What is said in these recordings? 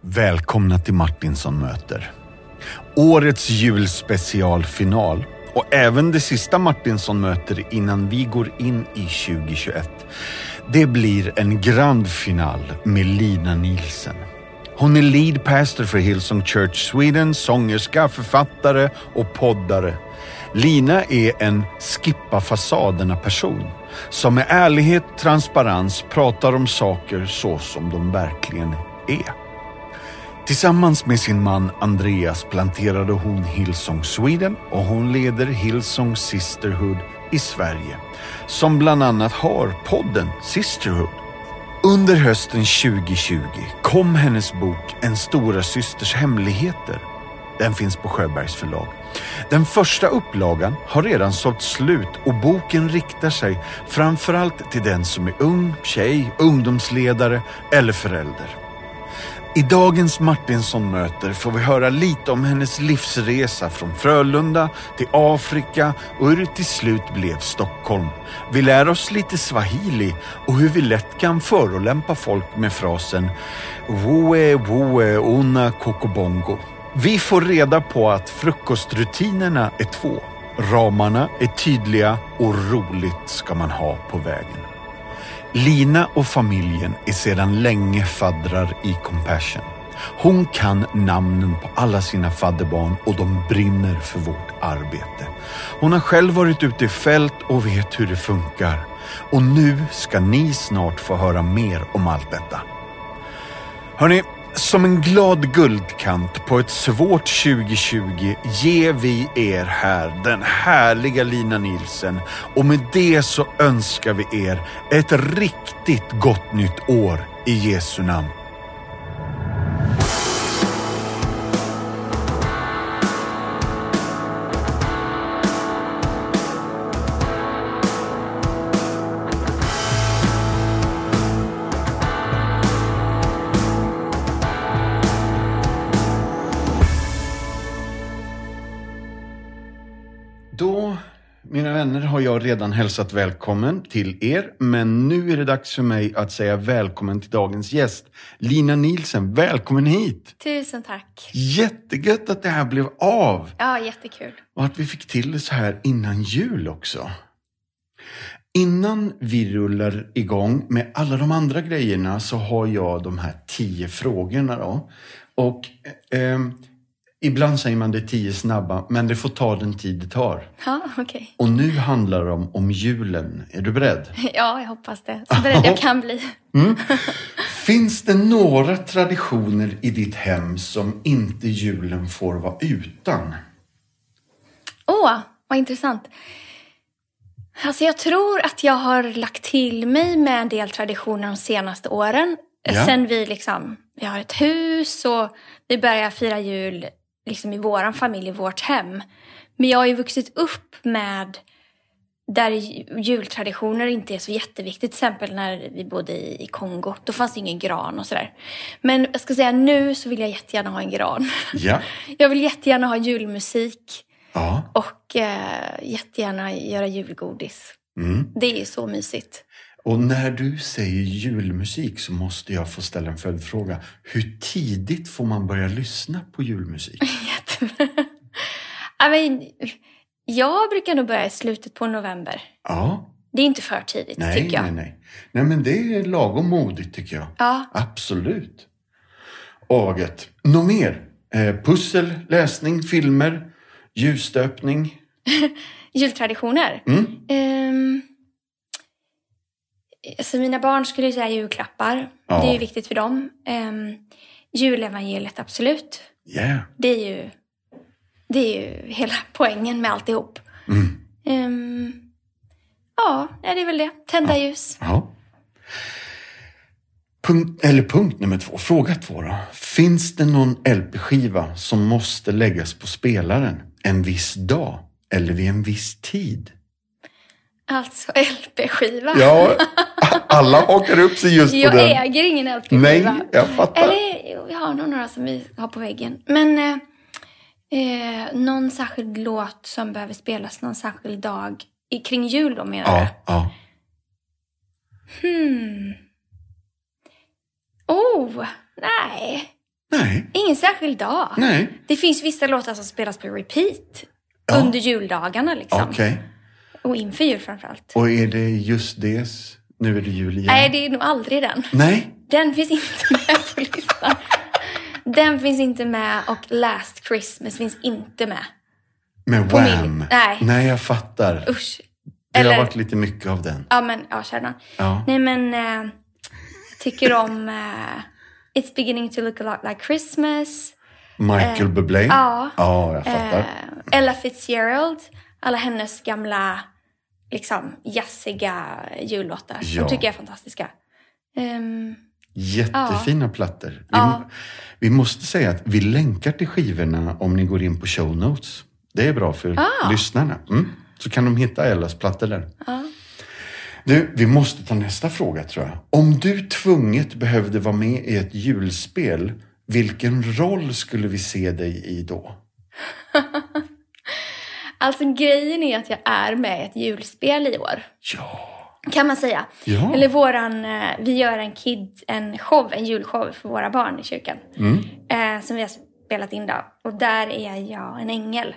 Välkomna till Martinsson möter. Årets julspecialfinal och även det sista Martinsson möter innan vi går in i 2021. Det blir en grand final med Lina Nielsen. Hon är lead pastor för Hillsong Church Sweden, sångerska, författare och poddare. Lina är en skippa fasaderna person som med ärlighet, transparens pratar om saker så som de verkligen är. Tillsammans med sin man Andreas planterade hon Hillsong Sweden och hon leder Hillsong Sisterhood i Sverige som bland annat har podden Sisterhood. Under hösten 2020 kom hennes bok En stora systers hemligheter. Den finns på Sjöbergs förlag. Den första upplagan har redan sålt slut och boken riktar sig framförallt till den som är ung, tjej, ungdomsledare eller förälder. I dagens Martinsson-möter får vi höra lite om hennes livsresa från Frölunda till Afrika och hur det till slut blev Stockholm. Vi lär oss lite swahili och hur vi lätt kan förolämpa folk med frasen Woe woe una kokobongo. Vi får reda på att frukostrutinerna är två. Ramarna är tydliga och roligt ska man ha på vägen. Lina och familjen är sedan länge faddrar i Compassion. Hon kan namnen på alla sina fadderbarn och de brinner för vårt arbete. Hon har själv varit ute i fält och vet hur det funkar. Och nu ska ni snart få höra mer om allt detta. Hörni, som en glad guldkant på ett svårt 2020 ger vi er här den härliga Lina Nilsen och med det så önskar vi er ett riktigt gott nytt år i Jesu namn. Vänner, har jag redan hälsat välkommen till er. Men nu är det dags för mig att säga välkommen till dagens gäst. Lina Nielsen, välkommen hit! Tusen tack. Jättegött att det här blev av. Ja, jättekul. Och att vi fick till det så här innan jul också. Innan vi rullar igång med alla de andra grejerna så har jag de här tio frågorna då. Och eh, ibland säger man det tio snabba, men det får ta den tid det tar. Ja, okej. Och nu handlar det om, om julen. Är du beredd? Ja, jag hoppas det. Så beredd jag kan bli. Finns det några traditioner i ditt hem som inte julen får vara utan? Åh, vad intressant. Alltså jag tror att jag har lagt till mig med en del traditioner de senaste åren. Ja. Sen vi liksom, vi har ett hus och vi börjar fira jul liksom i våran familj, i vårt hem. Men jag har ju vuxit upp med där ju- jultraditioner inte är så jätteviktigt. Till exempel när vi bodde i i Kongo. Då fanns det ingen gran och sådär. Men jag ska säga nu så vill jag jättegärna ha en gran. Ja. Jag vill jättegärna ha julmusik. Ja. Och eh, jättegärna göra julgodis. Mm. Det är så mysigt. Och när du säger julmusik så måste jag få ställa en följdfråga. Hur tidigt får man börja lyssna på julmusik? Jättebra. Ja, men, jag brukar nog börja i slutet på november. Ja. Det är inte för tidigt, Nej, tycker jag. nej, nej. Nej, men det är lagom modigt tycker jag. Ja. Absolut. Aget. Något mer? Eh, pussel, läsning, filmer, ljusstöpning? Jultraditioner. Mm. Ehm, alltså mina barn skulle ju säga julklappar. Ja. Det är ju viktigt för dem. Um, julevangeliet, absolut. Yeah. Det är ju, det är ju hela poängen med alltihop. Mm. Ehm, ja, det är väl det. Tända ljus. Ja. Punkt, eller punkt nummer två. Fråga två då. Finns det någon LP-skiva som måste läggas på spelaren en viss dag eller vid en viss tid? Alltså LP-skiva. Ja, alla hakar upp sig just på jag den. äger ingen LP-skiva. Nej, jag fattar. Eller, vi har nog några som vi har på väggen. Men eh, eh, någon särskild låt som behöver spelas någon särskild dag. I, kring jul då menar Ja, ja. du? Hmm. Oh, nej. Nej. Ingen särskild dag. Nej. Det finns vissa låtar som spelas på repeat Ja. under juldagarna liksom. Okej. Och inför jul framförallt. Och är det just det? Nu är det jul igen. Nej, det är nog aldrig den. Nej. Den finns inte med på listan. Den finns inte med och Last Christmas finns inte med. Med På min- Wham? nej. Nej, jag fattar. Usch. Det Eller, har varit lite mycket av den. ja men, ja kärnan. Ja. Nej men, eh, tycker om eh, It's beginning to look a lot like Christmas. Michael Bublé? ja. Ja, jag fattar. Ella Fitzgerald. Alla hennes gamla, liksom jazziga jullåtar. Ja. De tycker jag är fantastiska. Ehm, Jättefina plattor. Vi, Ja. vi måste säga att vi länkar till skivorna om ni går in på show notes. Det är bra för Ah. lyssnarna. Mm. Så kan de hitta Ellas plattor där. ja. Du, vi måste ta nästa fråga tror jag. Om du tvunget behövde vara med i ett julspel, vilken roll skulle vi se dig i då? Alltså grejen är att jag är med i ett julspel i år. Ja. Kan man säga. Ja. Eller våran, eh, vi gör en kid, en show, en julshow för våra barn i kyrkan. Mm. Eh, som vi har spelat in då. Och där är jag en ängel.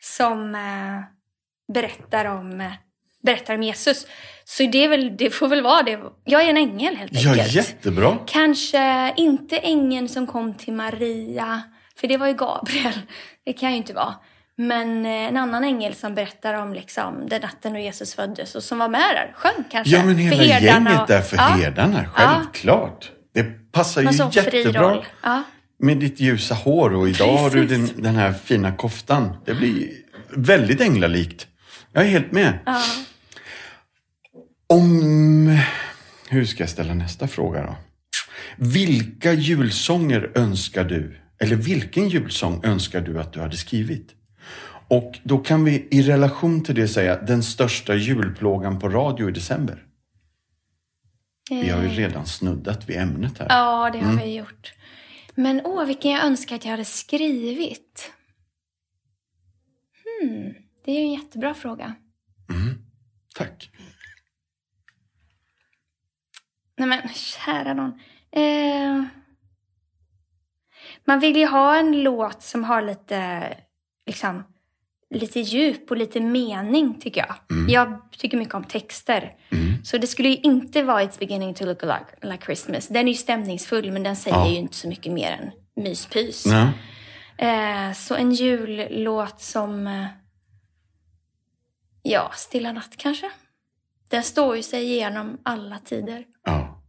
Som eh, berättar om, eh, berättar om Jesus. Så det, väl, det får väl vara det. Jag är en ängel helt Ja, enkelt. jättebra. Kanske inte ängeln som kom till Maria, för det var ju Gabriel. Det kan ju inte vara. Men eh, en annan ängel som berättar om liksom, den natten då Jesus föddes och som var med där, sjöng kanske. Ja, men hela gänget och- där för ja, herdarna, självklart. Det passar ju jättebra. Ja. med ditt ljusa hår och idag har du Precis. den, den här fina koftan. Det blir väldigt änglalikt. Jag är helt med. Ja. Om... Hur ska jag ställa nästa fråga då? Vilka julsånger önskar du, eller vilken julsång önskar du att du hade skrivit? Och då kan vi i relation till det säga den största julplågan på radio i december. Vi har ju redan snuddat vid ämnet här. Ja, det har Mm. vi gjort. Men åh, vilken jag önskar att jag hade skrivit. Hmm, det är ju en jättebra fråga. Tack. Nej men, kära någon. Eh, man vill ju ha en låt som har lite, liksom, lite djup och lite mening tycker jag. Jag tycker mycket om texter. Så det skulle ju inte vara It's beginning to look like, like Christmas. Den är ju stämningsfull men den säger Ja. ju inte så mycket mer än myspys. Ja. Eh, så en jullåt som... Eh, ja, Stilla natt kanske. Den står ju sig igenom alla tider. Ja.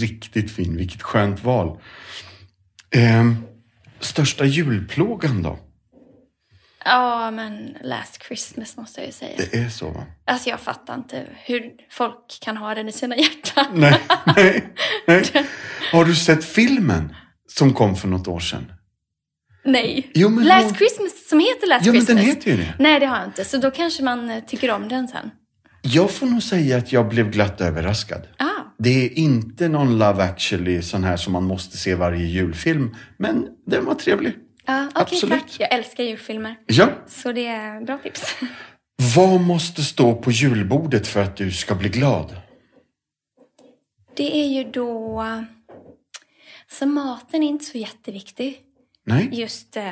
Riktigt fin. Vilket skönt val. Ehm, största julplågan då? Ja, men Last Christmas måste jag ju säga. Det är så va? Alltså jag fattar inte hur folk kan ha den i sina hjärtan. Nej, nej, nej. Har du sett filmen som kom för något år sedan? Nej. Jo, Last hon- Christmas, som heter Last Ja, men Christmas. den heter ju det. Nej, det har jag inte. Så då kanske man eh, tycker om den sen. Jag får nog säga att jag blev glatt överraskad. Ah, Det är inte någon Love actually sån här som man måste se varje julfilm. Men den var trevlig. Ja, Absolut. tack. Jag älskar julfilmer. Ja. Så det är bra tips. Vad måste stå på julbordet för att du ska bli glad? Det är ju då... Så maten är inte så jätteviktig. Nej? Just eh,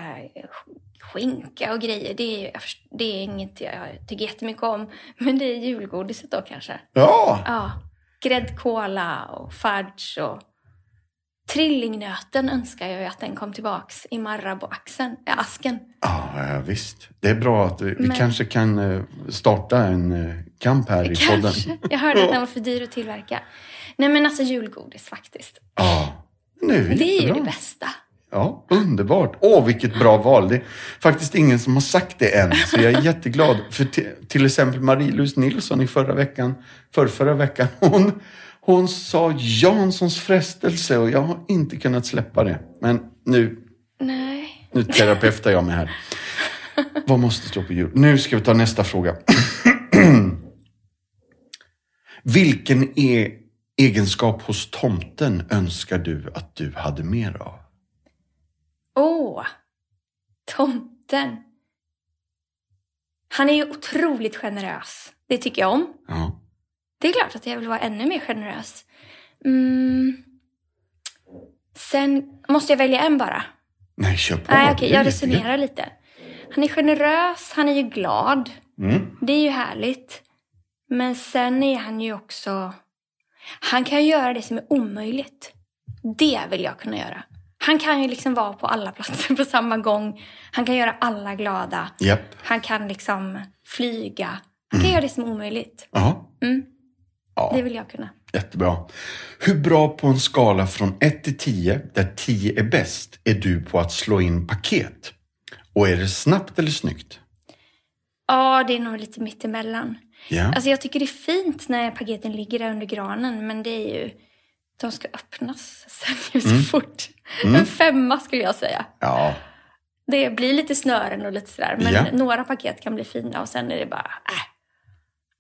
skinka och grejer, det är, ju- det är inget jag tycker jättemycket om. Men det är julgodiset då kanske. Ja. Ja, gräddkola och fudge och trillingnöten önskar jag ju att den kom tillbaks i Marabou-asken. Asken. Ja, ja, visst. Det är bra att vi Men- kanske kan eh, starta en eh, kamp här i podden. Kanske. Jag hörde att den var för dyr att tillverka. Nej men alltså julgodis faktiskt. Ja, nu är vi Det är ju det bästa. Ja, underbart. Åh, vilket bra val. Det är faktiskt ingen som har sagt det än, så jag är jätteglad. För till, till exempel Marie-Louise Nilsson i förra veckan, för förra veckan, hon, hon sa Janssons frestelse och jag har inte kunnat släppa det. Men nu, Nej. nu terapeutar jag mig här. Vad måste stå på jul? Nu ska vi ta nästa fråga. Vilken e egenskap hos tomten önskar du att du hade mer av? Åh! Tomten. Han är ju otroligt generös. Det tycker jag om. Ja. Det är klart att jag vill vara ännu mer generös. Mm. Sen måste jag välja en bara. Nej, kör på. Nej, okej, jag resonerar lite. Han är generös, han är ju glad. Mm. Det är ju härligt. Men sen är han ju också... Han kan ju göra det som är omöjligt. Det vill jag kunna göra. Han kan ju liksom vara på alla platser på samma gång. Han kan göra alla glada. Japp. Han kan liksom flyga. Han kan göra det som är omöjligt. Ja. Mm. Ja. Det vill jag kunna. Jättebra. Hur bra på en skala från 1 till 10, där 10 är bäst, är du på att slå in paket? Och är det snabbt eller snyggt? Ja, det är nog lite mittemellan. Ja. Alltså jag tycker det är fint när paketen ligger där under granen, men det är ju... De ska öppnas sen ju så fort. En femma skulle jag säga. Ja. Det blir lite snören och lite sådär, men Ja. några paket kan bli fina och sen är det bara, äh,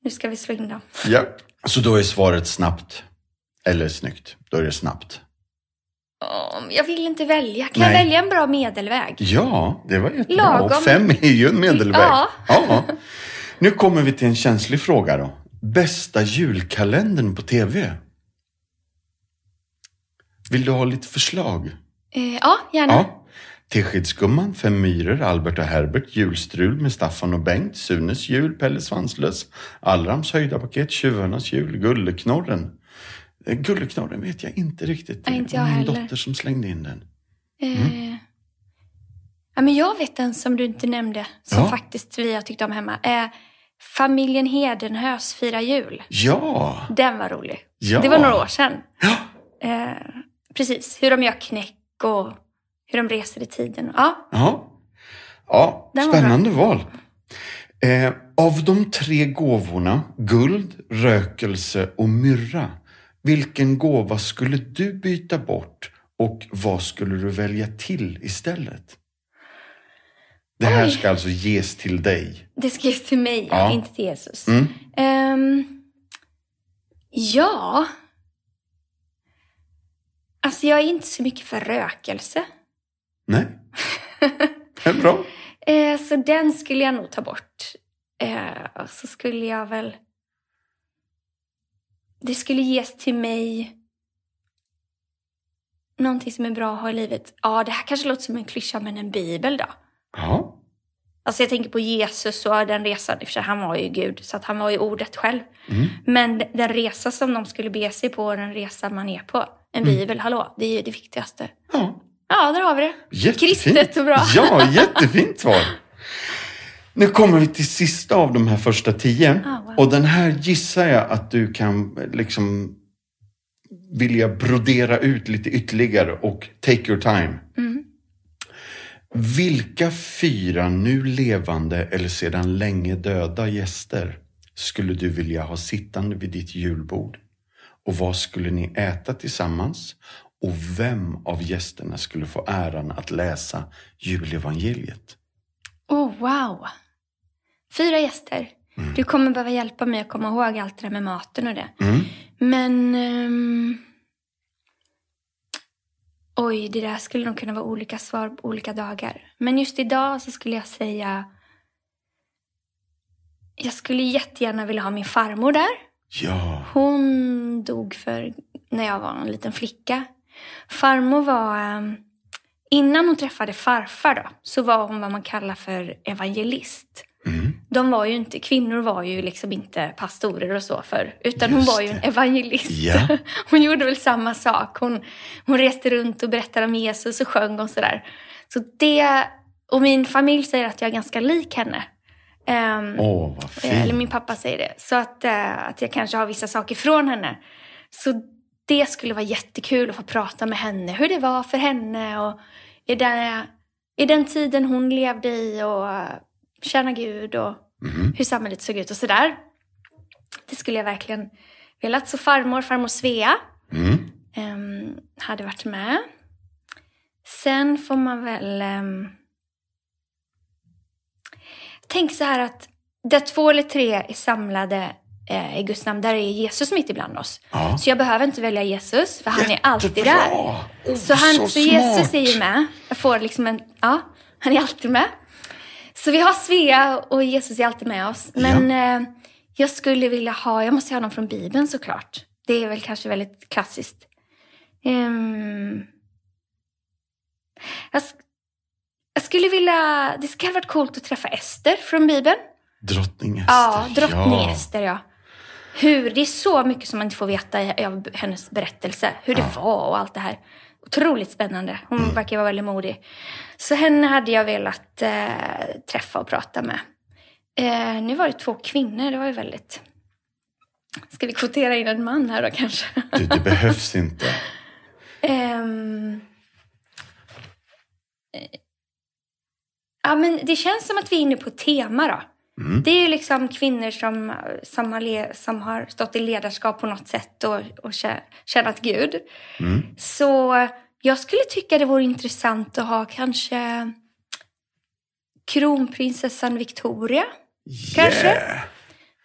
nu ska vi slå in dem. ja. Så då är svaret snabbt. Eller snyggt. Då är det snabbt. Jag vill inte välja. Kan Nej. jag välja en bra medelväg? Ja, det var jättebra. Lagom. Och fem är ju en medelväg. Ja. ja. Nu kommer vi till en känslig fråga då. Bästa julkalendern på tv? Vill du ha lite förslag? Eh, ja, gärna. Ja. Teskedsgumman, Fem myror, Albert och Herbert, Julstrul med Staffan och Bengt, Sunes jul, Pelle Svanslös, Allrams höjda paket, Tjuvarnas jul, Gulleknorren. Eh, Gulleknorren vet jag inte riktigt. Nej, inte Det var jag min heller. dotter som slängde in den. Eh, ja, men jag vet en som du inte nämnde, som Ja. faktiskt vi har tyckt om hemma. Eh, familjen Hedenhös firar jul. Ja! Den var rolig. Ja. Det var några år sedan. Ja! Eh, precis, hur de gör knäck och hur de reser i tiden. Ja, Ja, ja spännande val. Eh, av de tre gåvorna, guld, rökelse och myrra, vilken gåva skulle du byta bort och vad skulle du välja till istället? Det här Oj. ska alltså ges till dig. det skrivs till mig, Ja. inte till Jesus. Mm. Ehm, ja. Alltså jag är inte så mycket för rökelse. Nej? Det är bra. Eh, så den skulle jag nog ta bort. Eh, och så skulle jag väl... Det skulle ges till mig någonting som är bra att ha i livet. Ja, det här kanske låter som en klyscha, men en bibel då? Ja. Alltså jag tänker på Jesus och den resan, i och för sig, han var ju Gud, så att han var ju ordet själv. Mm. Men den resa som de skulle be sig på, den resa man är på, en Mm. bibel, hallå, det är ju det viktigaste. ja. Ja, där har vi det. Jättefint. Kristet och bra. Ja, jättefint svar. Nu kommer vi till sista av de här första tio. Ah, wow. Och den här gissar jag att du kan liksom vilja brodera ut lite ytterligare och take your time. Mm. Vilka fyra nu levande eller sedan länge döda gäster skulle du vilja ha sittande vid ditt julbord? Och vad skulle ni äta tillsammans? Och vem av gästerna skulle få äran att läsa julevangeliet? Oh, wow. Fyra gäster. Du kommer behöva hjälpa mig att komma ihåg allt det där med maten och det. Mm. Men... ehm, oj, det där skulle nog kunna vara olika svar på olika dagar. Men just idag så skulle jag säga... Jag skulle jättegärna vilja ha min farmor där. Ja, Hon dog för när jag var en liten flicka. Farmor var... ehm, Innan hon träffade farfar då, så var hon vad man kallar för evangelist. mm. De var ju inte, kvinnor var ju liksom inte pastorer och så för utan hon Just var ju en evangelist. Ja. Hon gjorde väl samma sak. Hon, hon reste runt och berättade om Jesus och sjöng och sådär. Så det, och min familj säger att jag är ganska lik henne. Vad Eh, Eller min pappa säger det. Så att, eh, att jag kanske har vissa saker från henne. Så det skulle vara jättekul att få prata med henne. Hur det var för henne och i den, i den tiden hon levde i och tjäna Gud och Mhm. hur samhället såg ut och sådär. Det skulle jag verkligen velat. Så farmor, farmor Svea Mm. ehm, hade varit med. Sen får man väl... ehm, tänk så här att där två eller tre är samlade eh, i Guds namn, där är Jesus mitt ibland oss. Ja. Så jag behöver inte välja Jesus, för han är alltid Jättebra. där. Oh, Så, han, så, så Jesus är ju med. Jag får liksom en... Ja, han är alltid med. Så vi har Svea och Jesus är alltid med oss. Men eh, jag skulle vilja ha... Jag måste ha någon från Bibeln såklart. Det är väl kanske väldigt klassiskt. Ehm, Jag, jag skulle vilja... Det skulle ha varit coolt att träffa Ester från Bibeln. Drottning Ester. Ja, drottning ja. Ester, ja. Hur, det är så mycket som man inte får veta av hennes berättelse. Hur det var och allt det här. Otroligt spännande. Hon Mm. verkar vara väldigt modig. Så henne hade jag velat eh, träffa och prata med. Eh, nu var det två kvinnor, det var ju väldigt... Ska vi kvotera in en man här då kanske? Du, det behövs inte. Ehm. Eh, Ja, men det känns som att vi är inne på ett tema då. Det är ju liksom kvinnor som, som, har, som har stått i ledarskap på något sätt och, och tjänat Gud. Så jag skulle tycka det vore intressant att ha kanske kronprinsessan Victoria. Kanske. Yeah.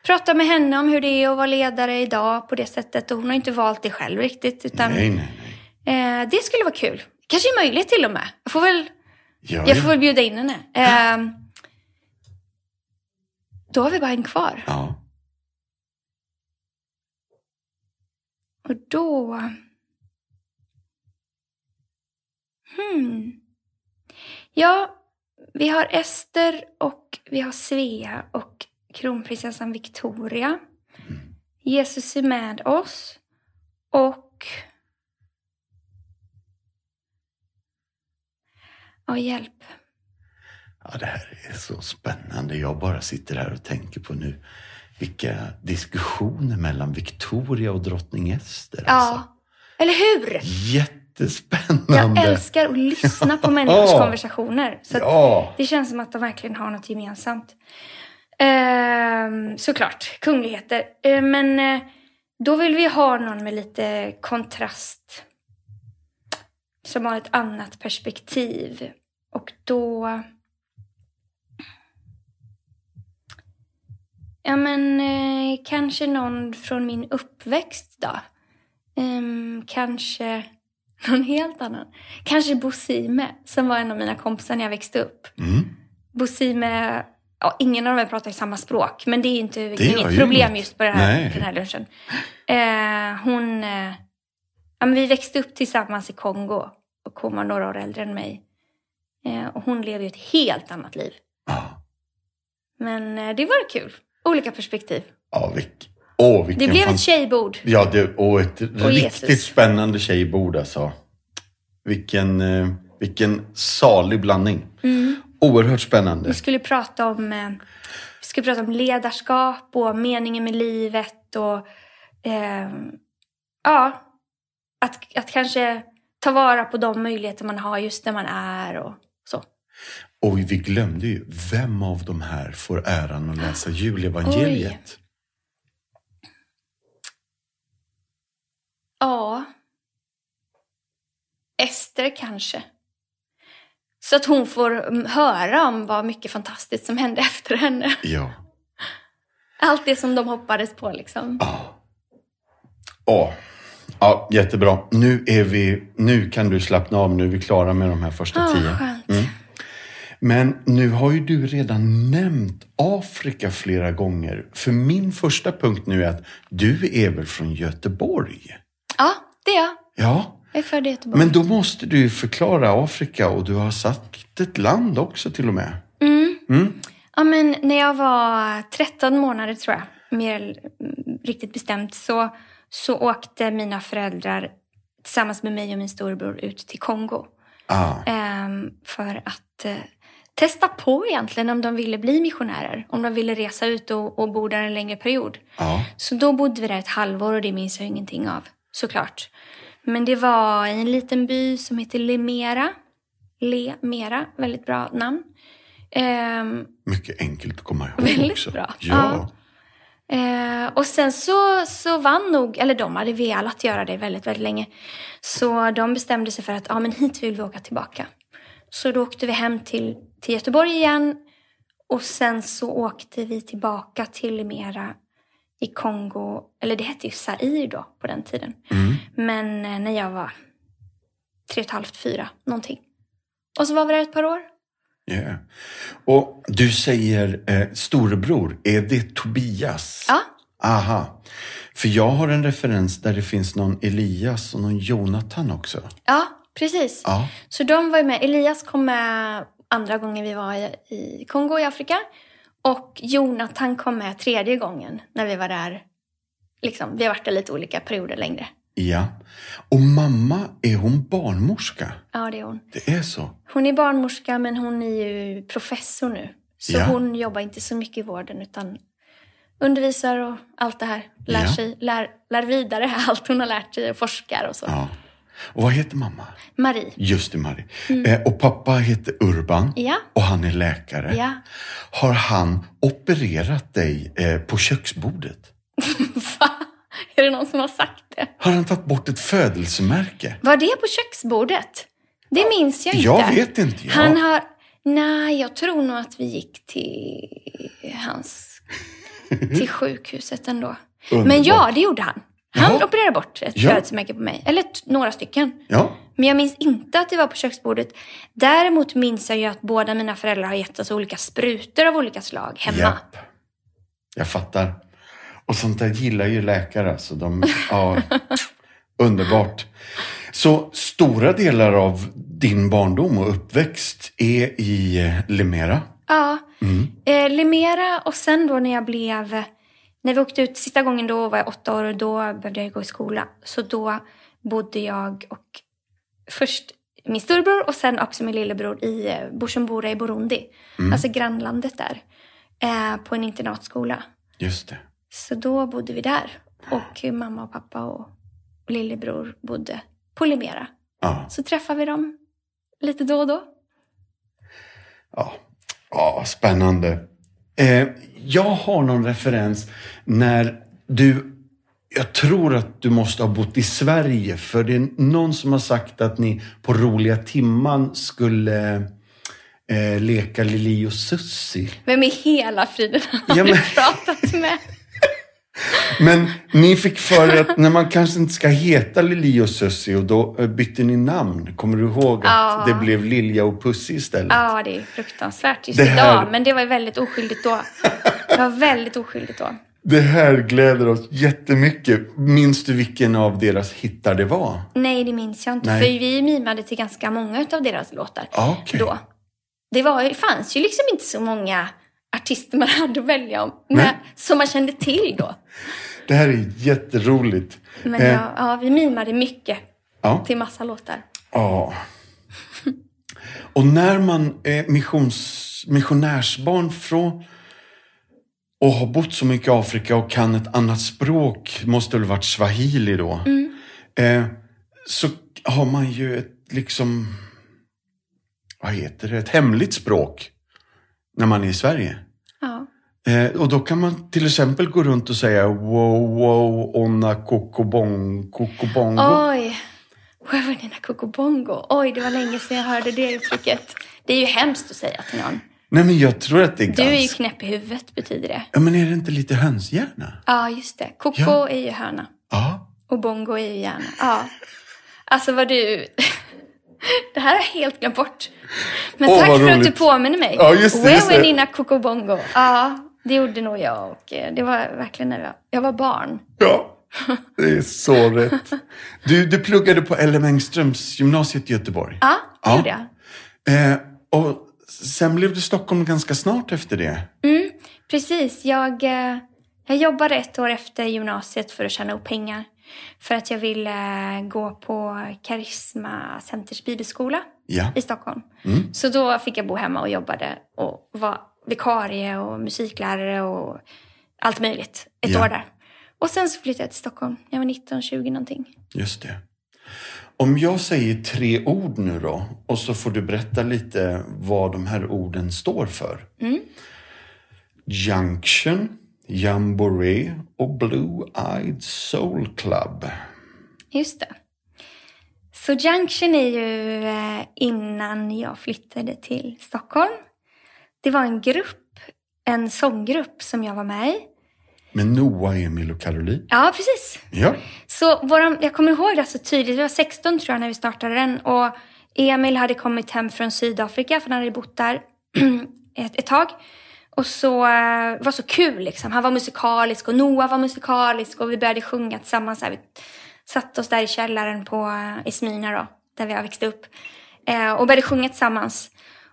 Prata med henne om hur det är att vara ledare idag på det sättet. Och hon har inte valt det själv riktigt. Utan, Nej, nej, nej. Eh, det skulle vara kul. Kanske möjligt till och med. Jag får väl, Ja, jag ja. får väl bjuda in henne. Eh, då har vi bara en kvar. ja. Och då... Hmm. Ja, vi har Ester och vi har Svea och kronprinsessan Victoria. Jesus är med oss. Och... Ja, hjälp. Ja, det här är så spännande. Jag bara sitter här och tänker på nu vilka diskussioner mellan Victoria och drottning Ester. Alltså. Ja, eller hur? Jättespännande. Jag älskar att lyssna på människors Ja. konversationer. Så Ja. Det känns som att de verkligen har något gemensamt. Ehm, såklart, kungligheter. Ehm, men eh, då vill vi ha någon med lite kontrast. Som har ett annat perspektiv. Och då... Ja, men eh, kanske någon från min uppväxt då. Ehm, kanske någon helt annan. Kanske Bosime, som var en av mina kompisar när jag växte upp. Mm. Bosime, ja, ingen av dem pratar samma språk, men det är inte gör inget problem inget. just på det här, den här lunchen. Eh, hon, eh, ja, men vi växte upp tillsammans i Kongo och hon var några år äldre än mig. Eh, och hon lever ju ett helt annat liv. Ja. Men eh, det var kul. Olika perspektiv. Ja, vilk... Åh, vilken Det blev fan- ett tjejbord. Ja, det, och ett riktigt Jesus. spännande tjejbord alltså. Vilken, eh, vilken salig blandning. Mm. Oerhört spännande. Vi skulle prata om, eh, vi skulle prata om ledarskap och meningen med livet och eh, ja, att, att kanske ta vara på de möjligheter man har just där man är och så. Och vi glömde ju, vem av de här får äran att läsa julevangeliet? Ja. Ester kanske. Så att hon får mm, höra om vad mycket fantastiskt som hände efter henne. Ja. Allt det som de hoppades på liksom. Ja. Ja. Ja, jättebra. Nu, är vi, nu kan du slappna av. Nu är vi klara med de här första Ah, tio. skönt. Men nu har ju du redan nämnt Afrika flera gånger. För min första punkt nu är att du är väl från Göteborg? Ja, det är jag. Ja, Jag är född i Göteborg. men då måste du förklara Afrika och du har sagt ett land också till och med. Ja, men när jag var 13 månader tror jag, mer mm, riktigt bestämt, så, så åkte mina föräldrar tillsammans med mig och min storebror ut till Kongo. Ah, Ehm, för att eh, testa på egentligen om de ville bli missionärer. Om de ville resa ut och, och bo där en längre period. ja. Så då bodde vi där ett halvår och det minns jag ingenting av, såklart. Men det var i en liten by som heter Lemera. Lemera, väldigt bra namn. Ehm, Mycket enkelt att komma ihåg Väldigt också. bra. Ja. Eh, och sen så, så vann nog, eller de hade velat göra det väldigt, väldigt länge. Så de bestämde sig för att ja, men hit vill vi åka tillbaka. Så då åkte vi hem till, till Göteborg igen. Och sen så åkte vi tillbaka till Mera i Kongo. Eller det hette ju Zaire då på den tiden. Mm. Men eh, när jag var tre och ett halvt, fyra, någonting. Och så var vi där ett par år. Yeah. Och du säger eh, storebror, är det Tobias? Ja, Aha. För jag har en referens där det finns någon Elias och någon Jonathan också. ja Precis. Ja. Så de var ju med. Elias kom med andra gången vi var i, i Kongo i Afrika. Och Jonathan kom med tredje gången när vi var där. Liksom, vi har varit där lite olika perioder längre. ja. Och mamma, är hon barnmorska? Ja, det är hon. Det är så? Hon är barnmorska men hon är ju professor nu. Så Ja. hon jobbar inte så mycket i vården utan undervisar och allt det här. Lär, Ja. sig, lär, lär vidare allt hon har lärt sig och forskar och så. Ja. Och vad heter mamma? Marie. Just det, Marie. Eh, och pappa heter Urban. Mm. Ja. Och han är läkare. Ja. Har han opererat dig eh, på köksbordet? Va? Är det någon som har sagt det? Har han tagit bort ett födelsemärke? Var det på köksbordet? Det minns jag inte. Jag vet inte. Jag... Han har... Nej, jag tror nog att vi gick till hans... Till sjukhuset ändå. Men Underbart. ja, det gjorde han. Han Jaha. opererade bort ett Ja. födelsemärke på mig. Eller några stycken. Ja. Men jag minns inte att det var på köksbordet. Däremot minns jag ju att båda mina föräldrar har gett oss olika sprutor av olika slag hemma. Japp. Jag fattar. Och sånt där gillar ju läkare. Så de, ja, underbart. Så stora delar av din barndom och uppväxt är i Limera? Ja, Mm. eh, Limera och sen då när jag blev... När vi åkte ut sista gången då var jag åtta år och då behövde jag gå i skola. Så då bodde jag och först min storbror och sen också min lillebror i eh, Bujumbura i Burundi. Mm. Alltså grannlandet där. Eh, på en internatskola. Just det. Så då bodde vi där. Och mamma och pappa och lillebror bodde på Limera. Ja. Så träffade vi dem lite då och då. Ja, ja spännande. Eh, jag har någon referens när du, jag tror att du måste ha bott i Sverige, för det är någon som har sagt att ni på roliga timman skulle eh, leka Lili och Sussi. Vem i hela friden har Ja, du men- pratat med? Men ni fick för er att när man kanske inte ska heta Lili och Sussi och då eh, bytte ni namn. Kommer du ihåg att Ja. det blev Lilja och Pussy istället? Ja, det är fruktansvärt just Det här- idag. Men det var väldigt oskyldigt då. Det var väldigt oskyldigt då. Det här gläder oss jättemycket. Minns du vilken av deras hittar det var? Nej, det minns jag inte. Nej. För vi mimade till ganska många av deras låtar Ja, okej. då. Det var, fanns ju liksom inte så många artister man hade att välja om. Med, som man kände till då. Det här är jätteroligt. Men Eh, ja, ja, vi mimade mycket ja. till massa låtar. ja. Och när man är missions, missionärsbarn från och har bott så mycket i Afrika och kan ett annat språk, måste väl varit swahili då, eh, så har man ju ett liksom, vad heter det, ett hemligt språk när man är i Sverige. Ja. Eh, och då kan man till exempel gå runt och säga wow, wow, onna, kokobong, kokobongo. Oj! Wawanina kokobongo. Oj, det var länge sedan jag hörde det uttrycket. Det är ju hemskt att säga till någon. Nej, men jag tror att det är Du är ju ganska... knäpp i huvudet, betyder det. Ja, men är det inte lite hönshjärna? Ja, just det. Koko Ja. är ju höna. Ja. Och bongo är ju hjärna. Ja. Alltså vad du... Det här har jag helt glömt bort. Men Åh, tack för att du påminner mig. Ja, just det, just det. Wewenina kokobongo. Ja, det gjorde nog jag. Och eh, det var verkligen när jag, jag var barn. Ja, det är så rätt. Du, du pluggade på L.M. Engströms gymnasiet i Göteborg. Ja, det Ja. gjorde jag. Eh, och sen blev du Stockholm ganska snart efter det. Mm, precis. Jag, eh, jag jobbade ett år efter gymnasiet för att tjäna upp pengar. För att jag ville gå på Karisma Centers bibelskola Ja. i Stockholm. Mm. Så då fick jag bo hemma och jobbade och var vikarie och musiklärare och allt möjligt. Ett Ja. år där. Och sen så flyttade jag till Stockholm. Jag var 19, 20 någonting. Just det. Om jag säger tre ord nu då och så får du berätta lite vad de här orden står för. Mm. Junction, Jamboree och Blue Eyed Soul Club. Just det. Så Junction är ju eh, innan jag flyttade till Stockholm. Det var en grupp, en sånggrupp som jag var med i. Med Noah, Emil och Caroline. Ja, precis. Ja. Så våran, jag kommer ihåg det så tydligt. Vi var 16 tror jag när vi startade den. Och Emil hade kommit hem från Sydafrika för han hade bott där ett, ett tag. Och så eh, var så kul liksom. Han var musikalisk och Noah var musikalisk och vi började sjunga tillsammans. Här. Vi satte oss där i källaren på, eh, i då, där vi har växt upp. Eh, och började sjunga tillsammans.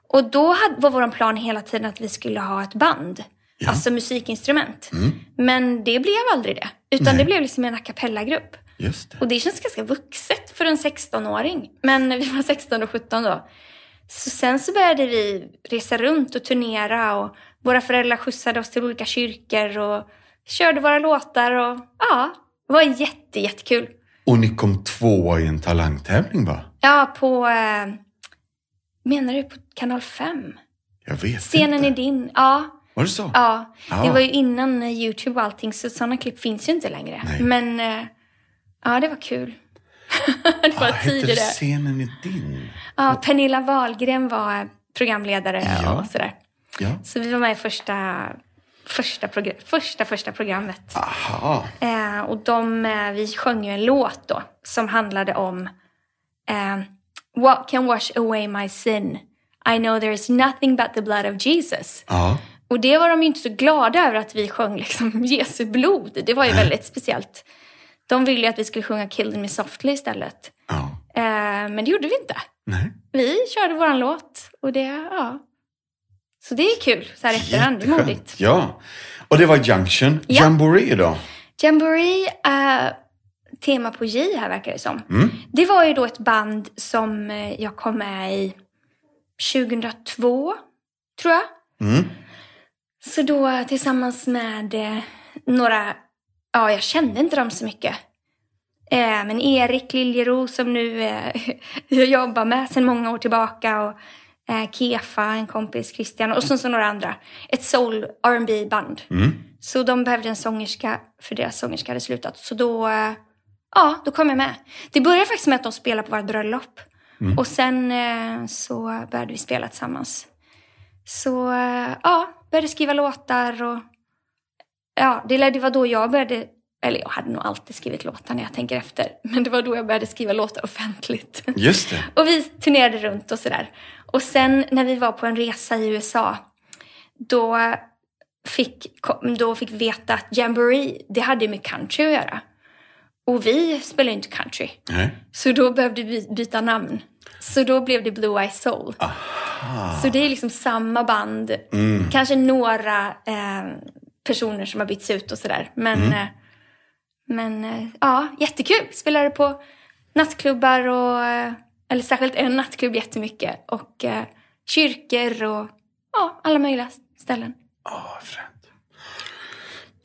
Och då hade, var vår plan hela tiden att vi skulle ha ett band. Ja. Alltså musikinstrument. Men det blev aldrig det. Utan Nej. det blev liksom en a cappella-grupp. Och det känns ganska vuxet för en 16-åring. Men vi var 16 och 17 då. Så sen så började vi resa runt och turnera och våra föräldrar skjutsade oss till olika kyrkor och körde våra låtar och ja, det var jätte, jättekul. Och ni kom tvåa i en talangtävling va? Ja, på, eh, menar du på kanal 5? Jag vet Scenen inte. är din, ja. Var det så? Ja, Ja. det var ju innan eh, YouTube och allting så sådana klipp finns ju inte längre. Nej. Men eh, ja, det var kul. det var Ah, tidigare. scenen är din? Ja, Pernilla Wahlgren var eh, programledare Ja. och sådär. Ja. Så vi var med i första, första, progr- första, första programmet. Aha. Eh, och de, eh, vi sjöng ju en låt då som handlade om eh, What can wash away my sin? I know there is nothing but the blood of Jesus. Ja. Och det var de ju inte så glada över att vi sjöng liksom Jesu blod. Det var ju väldigt speciellt. De ville ju att vi skulle sjunga Kill Me Softly istället. Ja. Eh, men det gjorde vi inte. Nej. Vi körde våran låt och det, ja. Så det är kul så här efterhand. Det är modigt. Ja. Och det var Junction. Ja. Jamboree då? Jamboree, eh, tema på J här verkar det som. Mm. Det var ju då ett band som eh, jag kom med i 2002, tror jag. Mm. Så då eh, tillsammans med eh, några, ja jag kände inte dem så mycket. Eh, men Erik Liljero som nu eh, jag jobbar med sedan många år tillbaka och eh, Kefa, en kompis, Christian och så, så några andra. Ett soul R&B band Mm. Så de behövde en sångerska för deras sångerska hade slutat. Så då, eh, ja, då kom jag med. Det började faktiskt med att de spelade på vårt bröllop. Och sen eh, så började vi spela tillsammans. Så eh, ja, började skriva låtar och ja, det, det var då jag började, eller jag hade nog alltid skrivit låtar när jag tänker efter. Men det var då jag började skriva låtar offentligt. Just det. Och vi turnerade runt och sådär. Och sen när vi var på en resa i USA, då fick, då fick veta att Jamboree, det hade med country att göra. Och vi spelar ju inte country. Nej. Så då behövde vi byta namn. Så då blev det Blue Eye Soul. Så det är liksom samma band. Kanske några eh, personer som har bytts ut och sådär. Men, eh, men eh, ja, jättekul. Spelade på nattklubbar och, eh, eller särskilt en nattklubb jättemycket. Och eh, kyrkor och ja, alla möjliga ställen. Ah, fränt.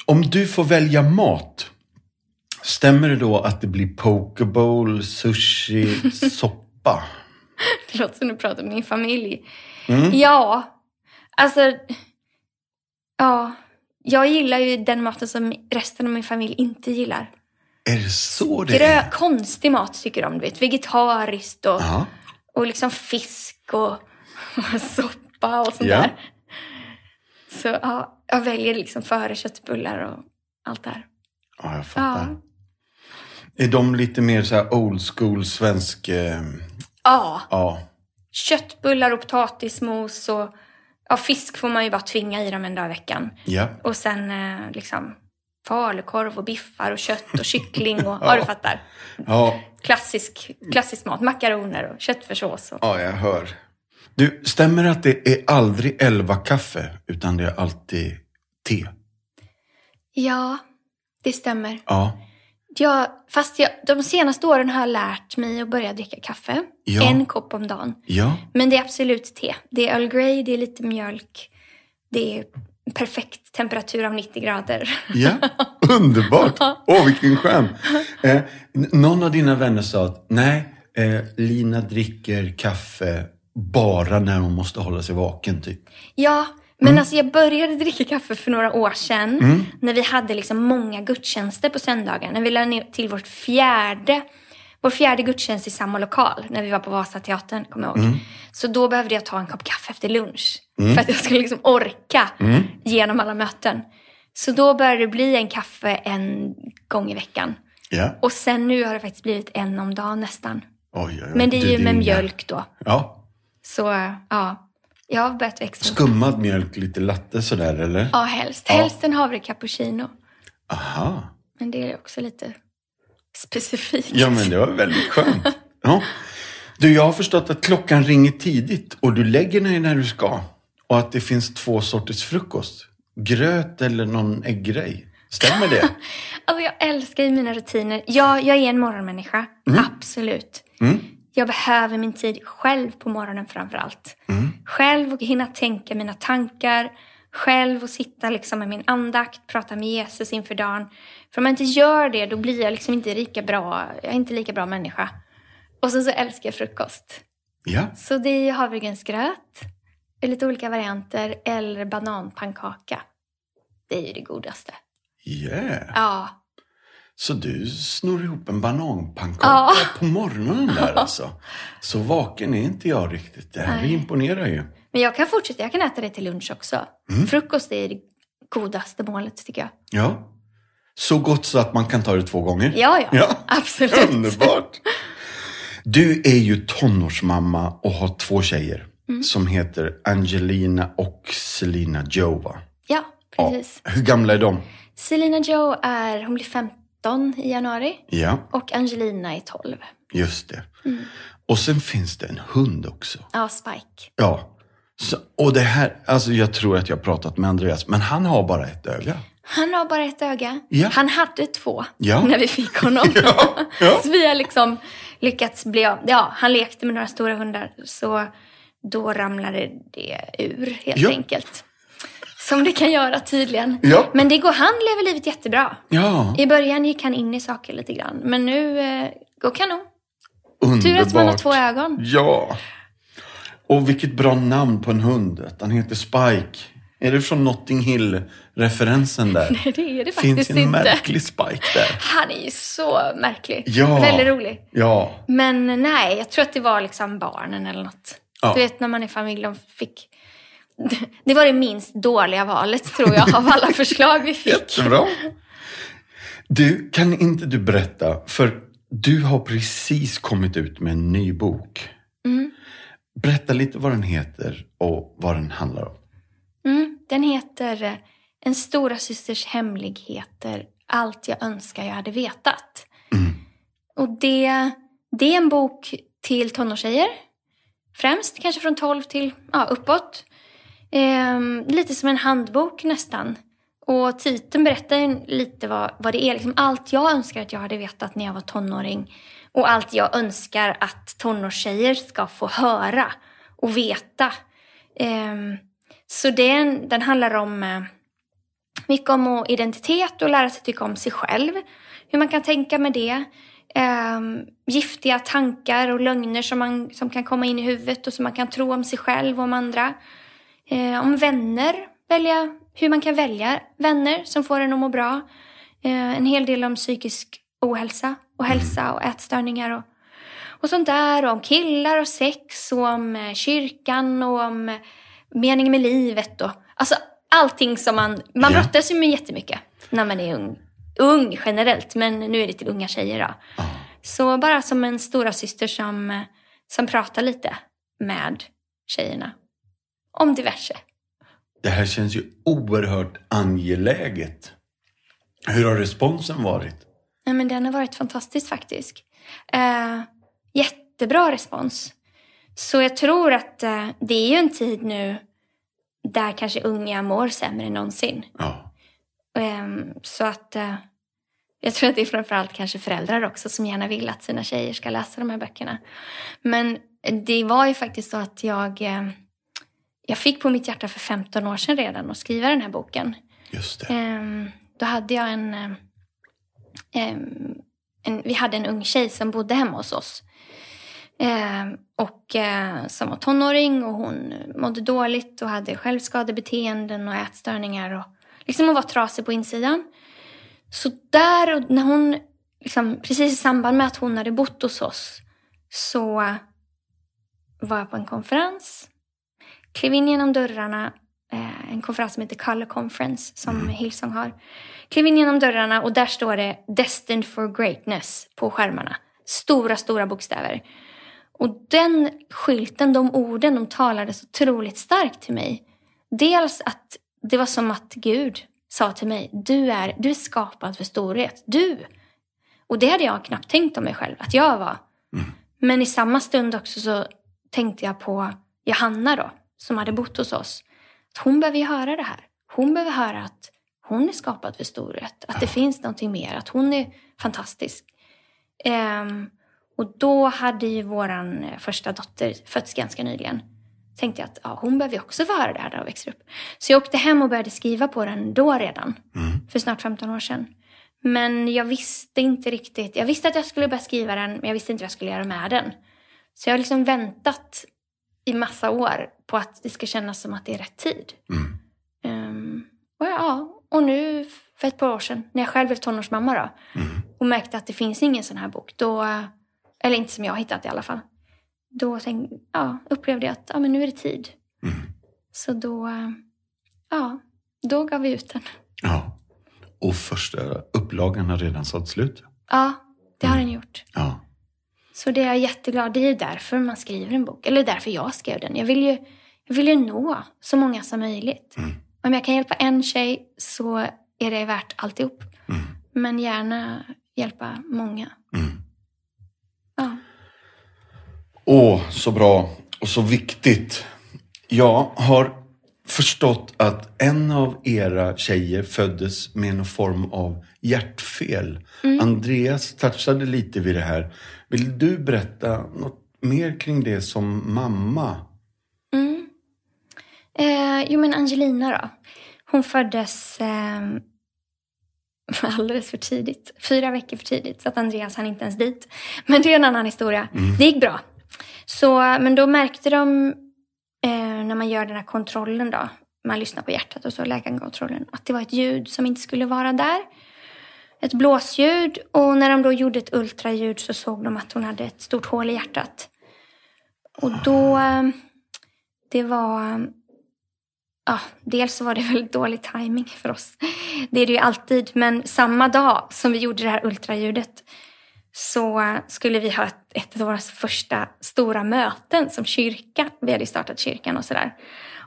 Om du får välja mat, stämmer det då att det blir poke bowl, sushi, soppa? Det låter som du pratar med min familj. Ja, alltså... Ja, jag gillar ju den maten som resten av min familj inte gillar. Är det så det Grö, är? konstig mat tycker de, du vet. Vegetariskt och, och liksom fisk och, soppa och sånt Ja. där. Så ja, jag väljer liksom före köttbullar och allt det här. ja, jag fattar. Ja. Är de lite mer så här old school svensk? Eh, Ja, ja. köttbullar och potatismos och ja, fisk får man ju bara tvinga i dem en dag i veckan. Ja. Och sen eh, liksom falukorv och biffar och kött och kyckling och ja, du fattar. Ja, Klassisk, klassisk mat. Makaroner och köttfärssås. Och... ja, jag hör. Du, stämmer det att det är aldrig elva kaffe utan det är alltid te? Ja, det stämmer. Ja. Ja, fast jag, de senaste åren har jag lärt mig att börja dricka kaffe. Ja. En kopp om dagen. Ja. Men det är absolut te. Det är Earl Grey, det är lite mjölk. Det är perfekt temperatur av 90 grader. Ja, underbart. Åh, vilken skön. Eh, någon av dina vänner sa att nej, eh, Lina dricker kaffe bara när hon måste hålla sig vaken. Typ. Ja, men alltså jag började dricka kaffe för några år sedan. När vi hade liksom många gudstjänster på söndagar. När vi lade ner till vårt fjärde, vår fjärde gudstjänst i samma lokal. När vi var på Vasateatern, kommer jag ihåg. Så då behövde jag ta en kopp kaffe efter lunch. För att jag skulle liksom orka genom alla möten. Så då började det bli en kaffe en gång i veckan. Ja. Och sen nu har det faktiskt blivit en om dagen nästan. Oj, oj, oj. Men det är ju med mjölk då. Ja. Så ja, jag har börjat växla upp. Skummad mjölk, lite latte sådär, eller? Ja, helst. Ja. Helst en havre cappuccino. Aha. Men det är också lite specifikt. Ja, men det var väldigt skönt. Ja. Du, jag har förstått att klockan ringer tidigt och du lägger dig när du ska. Och att det finns två sorters frukost. Gröt eller någon ägggrej. Stämmer det? Alltså jag älskar ju mina rutiner. Jag, jag är en morgonmänniska, absolut. Mm. Jag behöver min tid själv på morgonen framför allt. Mm. Själv och hinna tänka mina tankar. Själv och sitta liksom med min andakt, prata med Jesus inför dagen. För om jag inte gör det, då blir jag liksom inte lika bra. Jag är inte lika bra människa. Och sen så älskar jag frukost. Ja. Så det är havregrynsgröt, lite olika varianter, eller bananpannkaka. Det är ju det godaste. Yeah. Ja, Så du snor ihop en bananpannkaka Ja. på morgonen där alltså? Så vaken är inte jag riktigt. Det här Nej. imponerar ju. Men jag kan fortsätta, jag kan äta det till lunch också. Mm. Frukost är det godaste målet tycker jag. Ja. Så gott så att man kan ta det två gånger? Ja, ja, Ja. absolut. Underbart! Du är ju tonårsmamma och har två tjejer Mm. som heter Angelina och Selina Joe, va? Ja, Ja. precis. Hur gamla är de? Selina Joe är, hon blir 15 i januari Ja, och Angelina är 12. just det. Mm. Och sen finns det en hund också. Ja, Spike. Ja. Så, och det här, alltså jag tror att jag har pratat med Andreas, men han har bara ett öga. Han har bara ett öga. Ja. Han hade två Ja. när vi fick honom. Ja. Så vi har liksom lyckats bli av. Ja, han lekte med några stora hundar. Så då ramlade det ur helt enkelt. Som det kan göra tydligen. Ja. Men det går, han lever livet jättebra. Ja, I början gick han in i saker lite grann. Men nu eh, går kanon. underbart. Tur att man har två ögon. Ja. Och vilket bra namn på en hund. Att han heter Spike. Är det från Notting Hill-referensen där? Nej, det är det Finns faktiskt en inte. märklig Spike där. Han är ju så märklig. Ja. Väldigt rolig. Ja. Men nej, jag tror att det var liksom barnen eller något. Ja. Du vet när man är familj, de fick... Det var det minst dåliga valet tror jag av alla förslag vi fick. Jättebra. Du, kan inte du berätta, för du har precis kommit ut med en ny bok. Mm. Berätta lite vad den heter och vad den handlar om. Mm, den heter eh, En stora systers hemligheter. Allt jag önskar jag hade vetat. Mm. Och det, det är en bok till tonårstjejer. Främst kanske från 12 till ja, uppåt. Eh, lite som en handbok nästan. Och titeln berättar lite vad, vad det är. Liksom allt jag önskar att jag hade vetat när jag var tonåring. Och allt jag önskar att tonårstjejer ska få höra och veta. Eh, så den, den handlar om eh, mycket om identitet och lära sig tycka om sig själv. Hur man kan tänka med det. Ehm, giftiga tankar och lögner som, man, som kan komma in i huvudet och som man kan tro om sig själv och om andra. Eh, om vänner, välja, hur man kan välja vänner som får en att må bra. Eh, en hel del om psykisk ohälsa och hälsa och ätstörningar och, och sånt där. Och om killar och sex och om eh, kyrkan och om eh, meningen med livet. Och, alltså allting som man... Man Ja. brottas ju med jättemycket när man är ung. Ung generellt, men nu är det till unga tjejer då. Ja. Så bara som en stora syster som, eh, som pratar lite med tjejerna. Om diverse. Det här känns ju oerhört angeläget. Hur har responsen varit? Nej, men den har varit fantastisk faktiskt. Eh, jättebra respons. Så jag tror att eh, det är ju en tid nu där kanske unga mår sämre än någonsin. Ja. Ehm, så att eh, jag tror att det är framförallt kanske föräldrar också som gärna vill att sina tjejer ska läsa de här böckerna. Men det var ju faktiskt så att jag, eh, jag fick på mitt hjärta för 15 år sedan redan att skriva den här boken. Just det. Ehm, då hade jag en, eh, ehm, en... Vi hade en ung tjej som bodde hemma hos oss. Ehm, och eh, som var tonåring och hon mådde dåligt och hade självskadebeteenden och ätstörningar. Och liksom hon var trasig på insidan. Så där, och när hon, liksom, precis i samband med att hon hade bott hos oss, så var jag på en konferens. Klev in genom dörrarna, eh, en konferens som heter Color Conference som Hillsong har. Klev in genom dörrarna och där står det Destined for Greatness på skärmarna. Stora, stora bokstäver. Och den skylten, de orden, de talade så otroligt starkt till mig. Dels att det var som att Gud sa till mig, du är, du är skapad för storhet. Du! Och det hade jag knappt tänkt om mig själv, att jag var. Men i samma stund också så tänkte jag på Johanna då, som hade bott hos oss. Att hon behöver ju höra det här. Hon behöver höra att hon är skapad för storhet. Att det finns någonting mer. Att hon är fantastisk. Um, och då hade ju vår första dotter fötts ganska nyligen. Tänkte jag att ja, hon behöver ju också få höra det här när hon växer upp. Så jag åkte hem och började skriva på den då redan. Mm. För snart 15 år sedan. Men jag visste inte riktigt. Jag visste att jag skulle börja skriva den, men jag visste inte vad jag skulle göra med den. Så jag har liksom väntat i massa år på att det ska kännas som att det är rätt tid. Mm. Um, och, ja, och nu för ett par år sedan, när jag själv blev tonårsmamma då, mm. och märkte att det finns ingen sån här bok, då, eller inte som jag har hittat i alla fall, då tänkte, ja, upplevde jag att ja, men nu är det tid. Mm. Så då, ja, då gav vi ut den. Ja. Och första upplagan har redan sålt slut? Ja, det har mm. den gjort. Ja. Så det är jag jätteglad. Det är därför man skriver en bok. Eller därför jag skrev den. Jag vill ju, jag vill ju nå så många som möjligt. Mm. Om jag kan hjälpa en tjej så är det värt alltihop. Mm. Men gärna hjälpa många. Mm. Ja. Åh, så bra och så viktigt. Jag har förstått att en av era tjejer föddes med någon form av hjärtfel. Mm. Andreas touchade lite vid det här. Vill du berätta något mer kring det som mamma? Mm. Eh, jo, men Angelina då. Hon föddes eh, alldeles för tidigt. Fyra veckor för tidigt, så att Andreas hann inte ens dit. Men det är en annan historia. Mm. Det gick bra. Så, men då märkte de eh, när man gör den här kontrollen då, man lyssnar på hjärtat och så läkarkontrollen, att det var ett ljud som inte skulle vara där. Ett blåsljud och när de då gjorde ett ultraljud så såg de att hon hade ett stort hål i hjärtat. Och då, eh, det var, ja, dels så var det väldigt dålig timing för oss. Det är det ju alltid, men samma dag som vi gjorde det här ultraljudet så skulle vi ha ett, ett av våra första stora möten som kyrka. Vi hade startat kyrkan och sådär.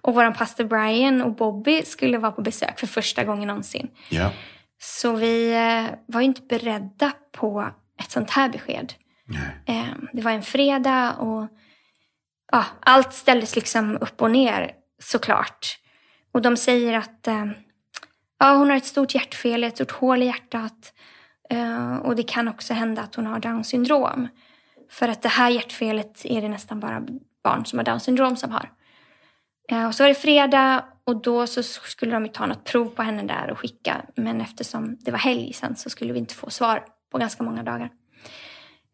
Och vår pastor Brian och Bobby skulle vara på besök för första gången någonsin. Yeah. Så vi eh, var ju inte beredda på ett sånt här besked. Nej. Eh, det var en fredag och ja, allt ställdes liksom upp och ner såklart. Och de säger att eh, ja, hon har ett stort hjärtfel, ett stort hål i hjärtat. Uh, och det kan också hända att hon har Downs syndrom. För att det här hjärtfelet är det nästan bara barn som har Downs syndrom som har. Uh, och så var det fredag och då så skulle de ta något prov på henne där och skicka. Men eftersom det var helg sen så skulle vi inte få svar på ganska många dagar.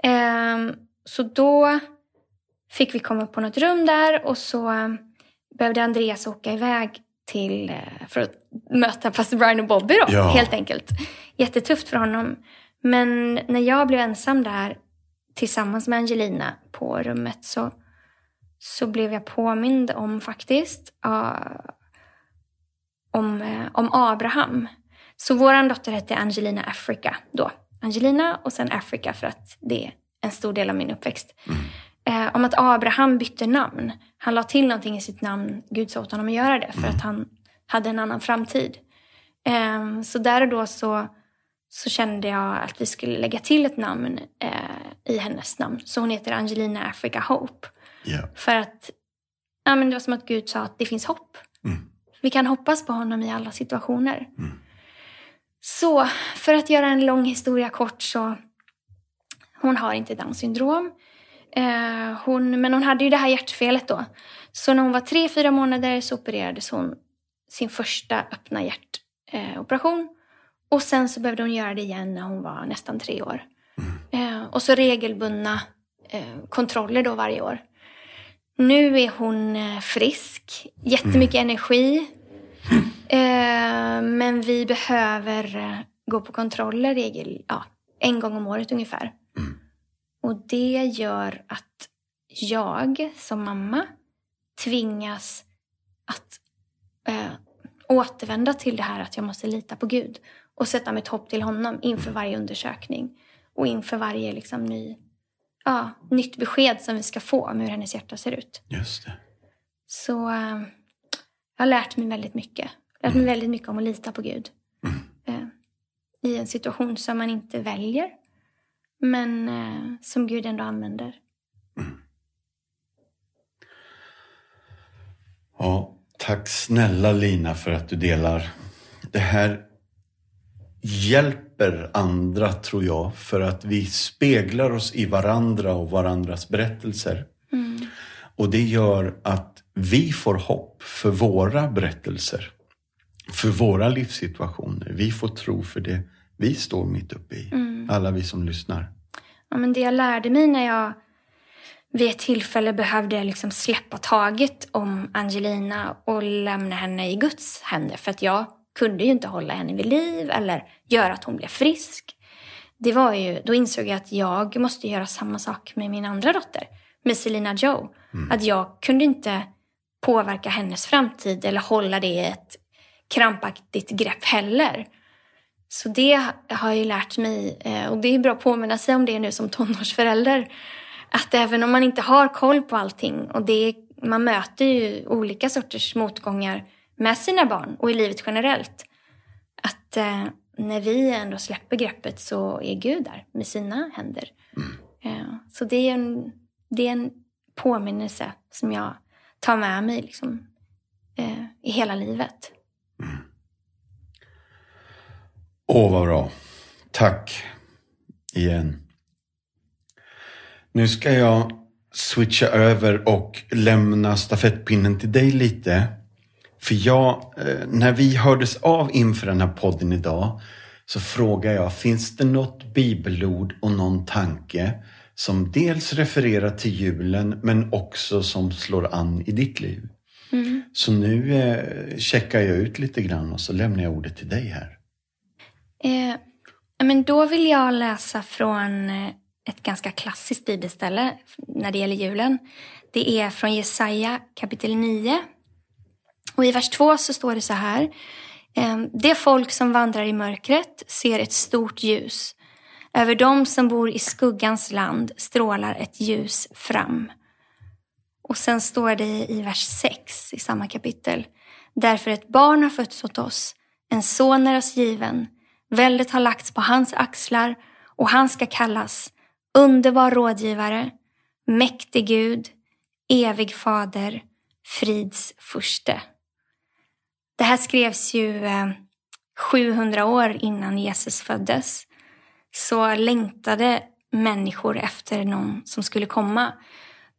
Uh, så då fick vi komma på något rum där och så behövde Andreas åka iväg till, för att möta pastor Brian och Bobby då, ja. helt enkelt jättetufft för honom. Men när jag blev ensam där tillsammans med Angelina på rummet så, så blev jag påmind om faktiskt uh, om, uh, om Abraham. Så vår dotter hette Angelina Africa då. Angelina och sen Africa för att det är en stor del av min uppväxt. Mm. Uh, om att Abraham bytte namn. Han la till någonting i sitt namn. Gud sa åt honom att göra det för mm. att han hade en annan framtid. Um, så där och då så så kände jag att vi skulle lägga till ett namn eh, i hennes namn. Så hon heter Angelina Africa Hope. Yeah. För att ja, men det var som att Gud sa att det finns hopp. Mm. Vi kan hoppas på honom i alla situationer. Mm. Så för att göra en lång historia kort så hon har inte Downs syndrom. Eh, hon, men hon hade ju det här hjärtfelet då. Så när hon var tre, fyra månader så opererades hon sin första öppna hjärtoperation. Eh, och sen så behövde hon göra det igen när hon var nästan tre år. Mm. Eh, och så regelbundna eh, kontroller då varje år. Nu är hon eh, frisk, jättemycket mm. energi. Eh, men vi behöver eh, gå på kontroller regel, ja, en gång om året ungefär. Mm. Och det gör att jag som mamma tvingas att eh, återvända till det här att jag måste lita på Gud och sätta mitt hopp till honom inför varje undersökning och inför varje liksom, ny, ja, nytt besked som vi ska få om hur hennes hjärta ser ut. Just det. Så äh, jag har lärt mig väldigt mycket. Lärt mig mm. väldigt mycket om att lita på Gud. Mm. Äh, I en situation som man inte väljer, men äh, som Gud ändå använder. Ja, tack snälla Lina för att du delar. Det här hjälper andra, tror jag, för att vi speglar oss i varandra och varandras berättelser. Mm. Och det gör att vi får hopp för våra berättelser, för våra livssituationer. Vi får tro för det vi står mitt uppe i, mm. alla vi som lyssnar. Ja, men det jag lärde mig när jag vid ett tillfälle behövde jag liksom släppa taget om Angelina och lämna henne i Guds händer. För att jag kunde ju inte hålla henne vid liv eller göra att hon blev frisk. Det var ju, då insåg jag att jag måste göra samma sak med min andra dotter, med Selina Joe. Mm. Att jag kunde inte påverka hennes framtid eller hålla det i ett krampaktigt grepp heller. Så det har jag ju lärt mig eh, och det är bra att påminna sig om det nu som tonårsförälder. Att även om man inte har koll på allting och det, man möter ju olika sorters motgångar med sina barn och i livet generellt. Att eh, när vi ändå släpper greppet så är Gud där med sina händer. Mm. Eh, så det är, en, det är en påminnelse som jag tar med mig liksom, eh, i hela livet. Mm. Åh, vad bra. Tack igen. Nu ska jag switcha över och lämna stafettpinnen till dig lite. För jag, eh, när vi hördes av inför den här podden idag så frågade jag, finns det något bibelord och någon tanke som dels refererar till julen men också som slår an i ditt liv? Mm. Så nu eh, checkar jag ut lite grann och så lämnar jag ordet till dig här. Eh, men då vill jag läsa från eh, ett ganska klassiskt bibelställe när det gäller julen. Det är från Jesaja kapitel 9. Och i vers 2 så står det så här. Det folk som vandrar i mörkret ser ett stort ljus. Över dem som bor i skuggans land strålar ett ljus fram. Och sen står det i vers 6 i samma kapitel. Därför ett barn har fötts åt oss, en son är oss given. Väldet har lagts på hans axlar och han ska kallas underbar rådgivare, mäktig Gud, evig fader, frids furste. Det här skrevs ju eh, 700 år innan Jesus föddes. Så längtade människor efter någon som skulle komma.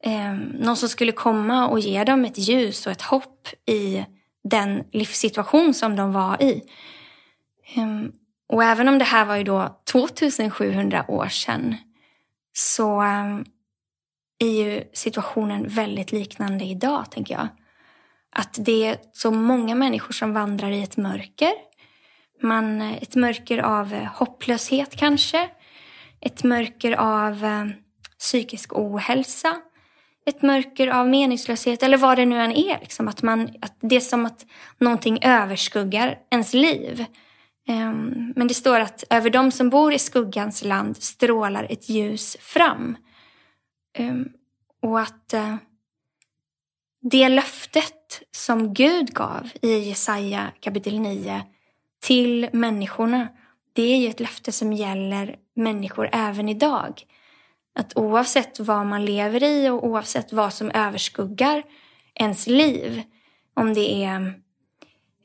Ehm, någon som skulle komma och ge dem ett ljus och ett hopp i den livssituation som de var i. Ehm, och även om det här var ju då 2700 år sedan så ehm, är ju situationen väldigt liknande idag, tänker jag. Att det är så många människor som vandrar i ett mörker. Man, ett mörker av eh, hopplöshet kanske. Ett mörker av eh, psykisk ohälsa. Ett mörker av meningslöshet eller vad det nu än är. Liksom. Att man, att det är som att någonting överskuggar ens liv. Um, men det står att över dem som bor i skuggans land strålar ett ljus fram. Um, och att uh, det löftet som Gud gav i Jesaja kapitel 9 till människorna, det är ju ett löfte som gäller människor även idag. Att oavsett vad man lever i och oavsett vad som överskuggar ens liv, om det är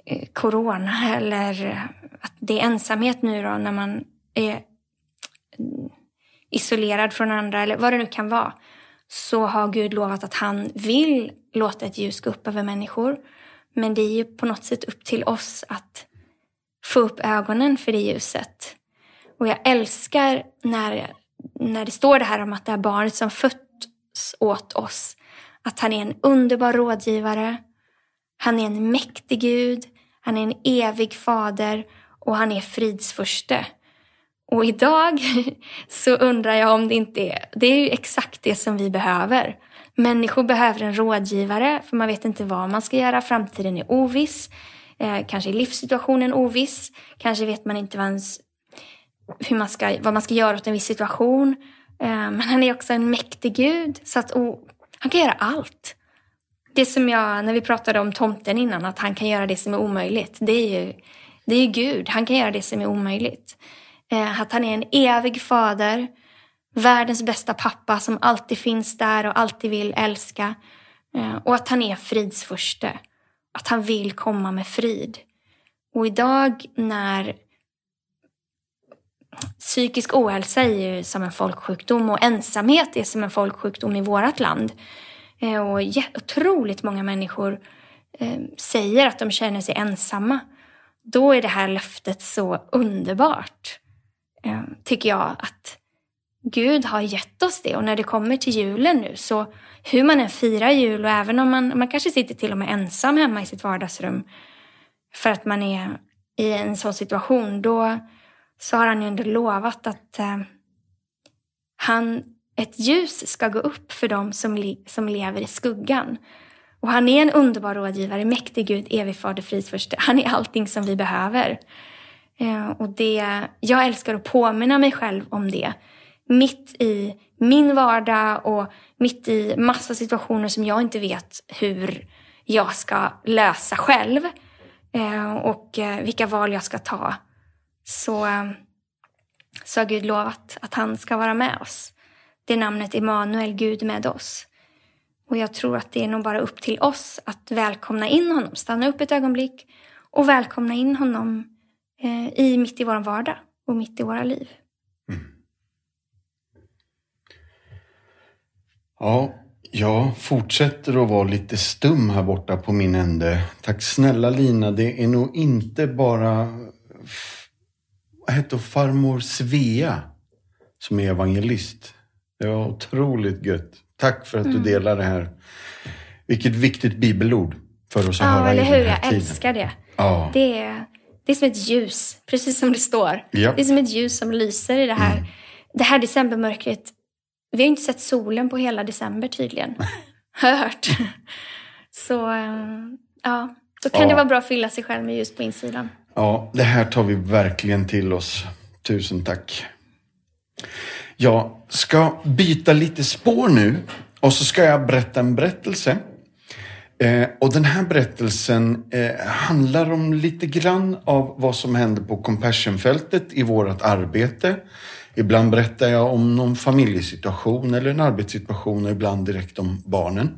eh, corona eller att det är ensamhet nu då när man är mm, isolerad från andra eller vad det nu kan vara, så har Gud lovat att han vill låta ett ljus gå upp över människor. Men det är ju på något sätt upp till oss att få upp ögonen för det ljuset. Och jag älskar när, när det står det här om att det är barnet som fötts åt oss, att han är en underbar rådgivare, han är en mäktig Gud, han är en evig fader och han är fridsförste. Och idag så undrar jag om det inte är, det är ju exakt det som vi behöver. Människor behöver en rådgivare för man vet inte vad man ska göra. Framtiden är oviss. Eh, kanske är livssituationen oviss. Kanske vet man inte vad, ens, hur man ska, vad man ska göra åt en viss situation. Eh, men han är också en mäktig gud. Så att oh, han kan göra allt. Det som jag, när vi pratade om tomten innan, att han kan göra det som är omöjligt. Det är ju, det är ju Gud. Han kan göra det som är omöjligt. Eh, att han är en evig fader världens bästa pappa som alltid finns där och alltid vill älska. Eh, och att han är fridsförste. Att han vill komma med frid. Och idag när psykisk ohälsa är ju som en folksjukdom och ensamhet är som en folksjukdom i vårt land. Eh, och otroligt många människor eh, säger att de känner sig ensamma. Då är det här löftet så underbart, tycker jag, att Gud har gett oss det. Och när det kommer till julen nu, så hur man än firar jul och även om man, man kanske sitter till och med ensam hemma i sitt vardagsrum för att man är i en sån situation, då så har han ju ändå lovat att eh, han, ett ljus ska gå upp för dem som, som lever i skuggan. Och han är en underbar rådgivare, mäktig Gud, evig fader, fridsförste. Han är allting som vi behöver. Eh, och det, jag älskar att påminna mig själv om det. Mitt i min vardag och mitt i massa situationer som jag inte vet hur jag ska lösa själv. Eh, och eh, vilka val jag ska ta så, eh, så har Gud lovat att han ska vara med oss. Det är namnet Emanuel, Gud med oss. Och jag tror att det är nog bara upp till oss att välkomna in honom, stanna upp ett ögonblick och välkomna in honom i mitt i vår vardag och mitt i våra liv. Ja, jag fortsätter att vara lite stum här borta på min ände. Tack snälla Lina, det är nog inte bara vad hette farmor Svea som är evangelist. Det var otroligt gött. Tack för att mm. du delar det här. Vilket viktigt bibelord för oss att ja, höra eller hur? Jag tiden. älskar det. Ja. Det, är, det är som ett ljus, precis som det står. Ja. Det är som ett ljus som lyser i det här, mm. det här decembermörkret. Vi har inte sett solen på hela december tydligen. Hört. Så ja, då kan ja. det vara bra att fylla sig själv med ljus på insidan. Ja, det här tar vi verkligen till oss. Tusen tack. Jag ska byta lite spår nu och så ska jag berätta en berättelse. Eh, och den här berättelsen eh, handlar om lite grann av vad som händer på Compassionfältet i vårt arbete. Ibland berättar jag om någon familjesituation eller en arbetssituation och ibland direkt om barnen.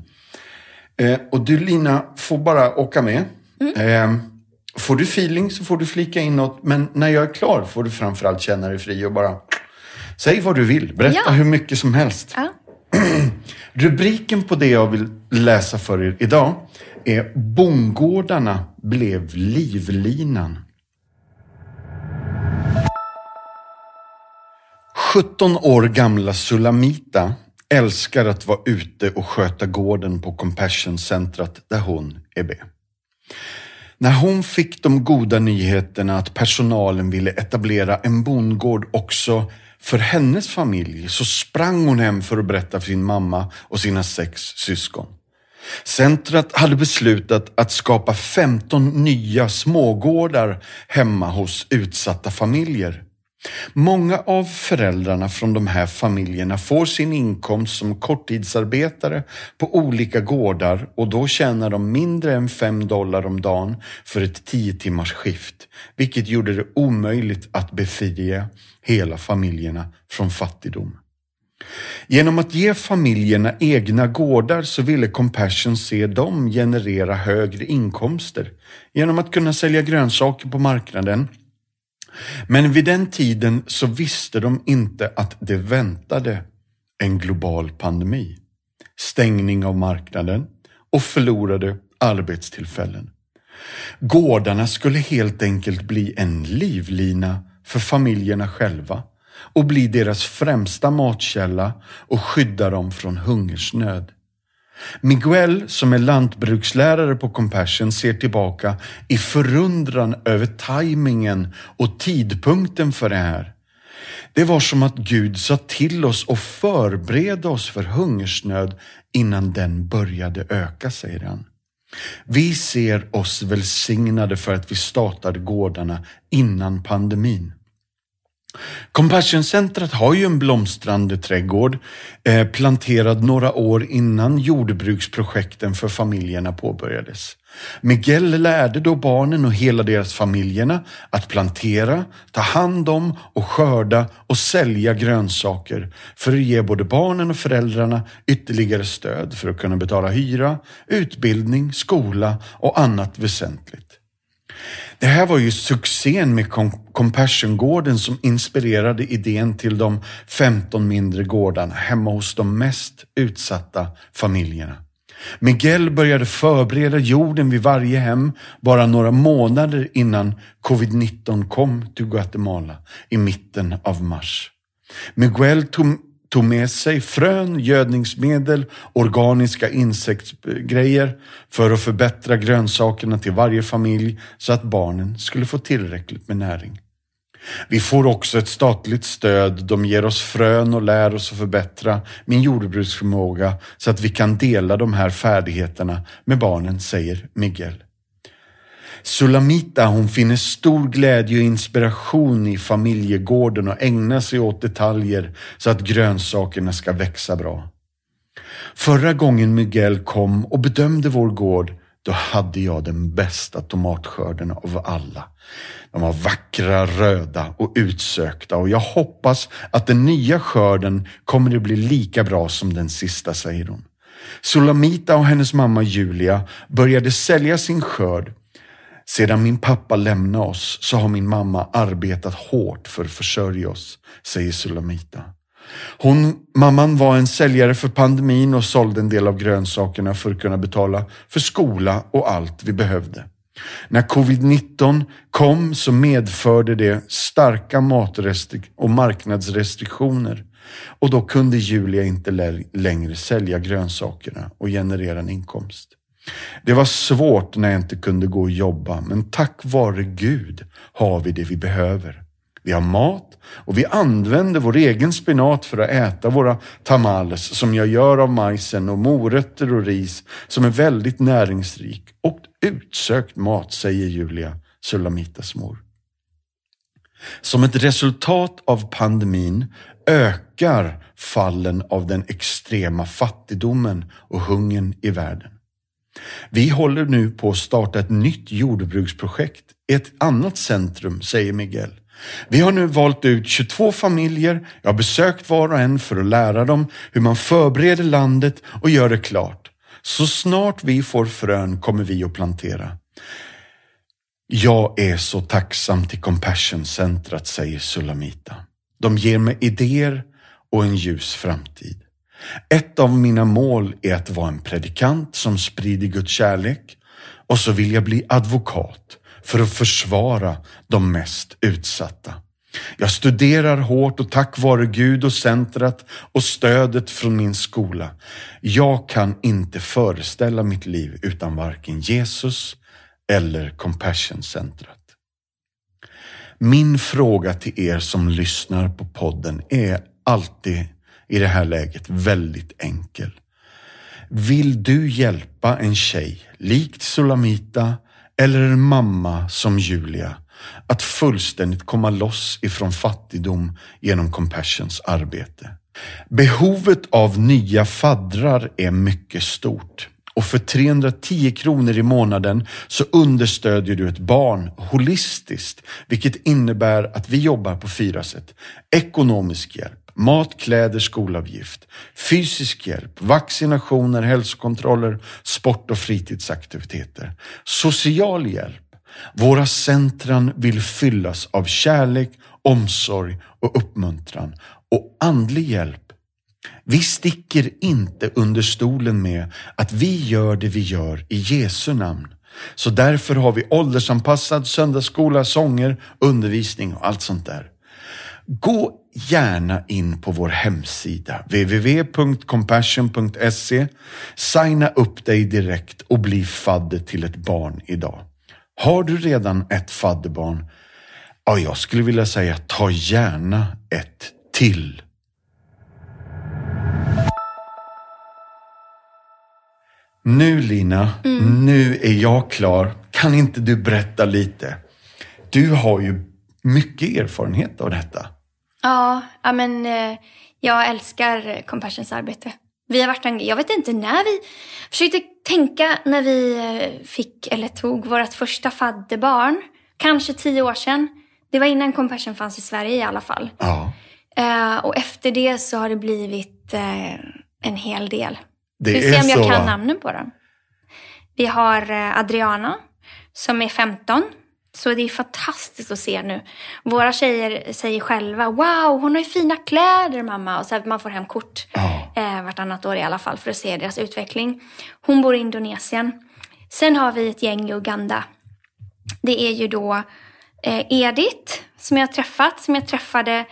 Eh, och du Lina får bara åka med. Mm. Eh, Får du feeling så får du flika in något, men när jag är klar får du framförallt känna dig fri och bara säg vad du vill. Berätta ja. hur mycket som helst. Ja. Rubriken på det jag vill läsa för er idag är Bondgårdarna blev livlinan. 17 år gamla Sulamita älskar att vara ute och sköta gården på Compassion-centret där hon är med. När hon fick de goda nyheterna att personalen ville etablera en bondgård också för hennes familj så sprang hon hem för att berätta för sin mamma och sina sex syskon. Centret hade beslutat att skapa 15 nya smågårdar hemma hos utsatta familjer. Många av föräldrarna från de här familjerna får sin inkomst som korttidsarbetare på olika gårdar och då tjänar de mindre än 5 dollar om dagen för ett 10 timmars skift, vilket gjorde det omöjligt att befria hela familjerna från fattigdom. Genom att ge familjerna egna gårdar så ville Compassion se dem generera högre inkomster genom att kunna sälja grönsaker på marknaden men vid den tiden så visste de inte att det väntade en global pandemi, stängning av marknaden och förlorade arbetstillfällen. Gårdarna skulle helt enkelt bli en livlina för familjerna själva och bli deras främsta matkälla och skydda dem från hungersnöd. Miguel, som är lantbrukslärare på Compassion, ser tillbaka i förundran över tajmingen och tidpunkten för det här. Det var som att Gud sa till oss och förbereda oss för hungersnöd innan den började öka, säger han. Vi ser oss välsignade för att vi startade gårdarna innan pandemin. Compassion-centret har ju en blomstrande trädgård eh, planterad några år innan jordbruksprojekten för familjerna påbörjades. Miguel lärde då barnen och hela deras familjerna att plantera, ta hand om och skörda och sälja grönsaker för att ge både barnen och föräldrarna ytterligare stöd för att kunna betala hyra, utbildning, skola och annat väsentligt. Det här var ju succén med Compassion-gården som inspirerade idén till de 15 mindre gårdarna hemma hos de mest utsatta familjerna. Miguel började förbereda jorden vid varje hem bara några månader innan covid-19 kom till Guatemala i mitten av mars. Miguel tog, tog med sig frön, gödningsmedel, organiska insektsgrejer för att förbättra grönsakerna till varje familj så att barnen skulle få tillräckligt med näring. Vi får också ett statligt stöd. De ger oss frön och lär oss att förbättra min jordbruksförmåga så att vi kan dela de här färdigheterna med barnen, säger Miguel. Sulamita hon finner stor glädje och inspiration i familjegården och ägnar sig åt detaljer så att grönsakerna ska växa bra. Förra gången Miguel kom och bedömde vår gård, då hade jag den bästa tomatskörden av alla. De var vackra, röda och utsökta och jag hoppas att den nya skörden kommer att bli lika bra som den sista, säger hon. Sulamita och hennes mamma Julia började sälja sin skörd. Sedan min pappa lämnade oss så har min mamma arbetat hårt för att försörja oss, säger Sulamita. Hon, mamman var en säljare för pandemin och sålde en del av grönsakerna för att kunna betala för skola och allt vi behövde. När covid-19 kom så medförde det starka matrestriktioner och marknadsrestriktioner och då kunde Julia inte längre sälja grönsakerna och generera en inkomst. Det var svårt när jag inte kunde gå och jobba, men tack vare Gud har vi det vi behöver. Vi har mat och vi använder vår egen spenat för att äta våra tamales som jag gör av majsen och morötter och ris som är väldigt näringsrik och utsökt mat, säger Julia, Sulamitas mor. Som ett resultat av pandemin ökar fallen av den extrema fattigdomen och hungern i världen. Vi håller nu på att starta ett nytt jordbruksprojekt i ett annat centrum, säger Miguel. Vi har nu valt ut 22 familjer. Jag har besökt var och en för att lära dem hur man förbereder landet och gör det klart. Så snart vi får frön kommer vi att plantera. Jag är så tacksam till Compassion-centret, säger Sulamita. De ger mig idéer och en ljus framtid. Ett av mina mål är att vara en predikant som sprider Guds kärlek och så vill jag bli advokat för att försvara de mest utsatta. Jag studerar hårt och tack vare Gud och centret och stödet från min skola. Jag kan inte föreställa mitt liv utan varken Jesus eller Compassion-centret. Min fråga till er som lyssnar på podden är alltid i det här läget väldigt enkel. Vill du hjälpa en tjej likt Sulamita eller en mamma som Julia att fullständigt komma loss ifrån fattigdom genom Compassions arbete. Behovet av nya faddrar är mycket stort och för 310 kronor i månaden så understödjer du ett barn holistiskt, vilket innebär att vi jobbar på fyra sätt. Ekonomisk hjälp, mat, kläder, skolavgift, fysisk hjälp, vaccinationer, hälsokontroller, sport och fritidsaktiviteter, social hjälp. Våra centran vill fyllas av kärlek, omsorg och uppmuntran och andlig hjälp. Vi sticker inte under stolen med att vi gör det vi gör i Jesu namn. Så därför har vi åldersanpassad söndagsskola, sånger, undervisning och allt sånt där. Gå gärna in på vår hemsida www.compassion.se. Signa upp dig direkt och bli fadder till ett barn idag. Har du redan ett fadderbarn? Ja, jag skulle vilja säga ta gärna ett till. Nu Lina, mm. nu är jag klar. Kan inte du berätta lite? Du har ju mycket erfarenhet av detta. Ja, ja men eh, jag älskar Compassions arbete. Vi har varit jag vet inte när vi försökte tänka när vi eh, fick eller tog vårt första fadderbarn. Kanske tio år sedan. Det var innan Compassion fanns i Sverige i alla fall. Ja. Eh, och efter det så har det blivit eh, en hel del. Det Vi se om jag så, kan namnen på dem. Vi har Adriana som är 15. Så det är fantastiskt att se nu. Våra tjejer säger själva Wow, hon har ju fina kläder mamma. Och så här, man får hem kort eh, vartannat år i alla fall för att se deras utveckling. Hon bor i Indonesien. Sen har vi ett gäng i Uganda. Det är ju då eh, Edith som jag har träffat, som jag träffade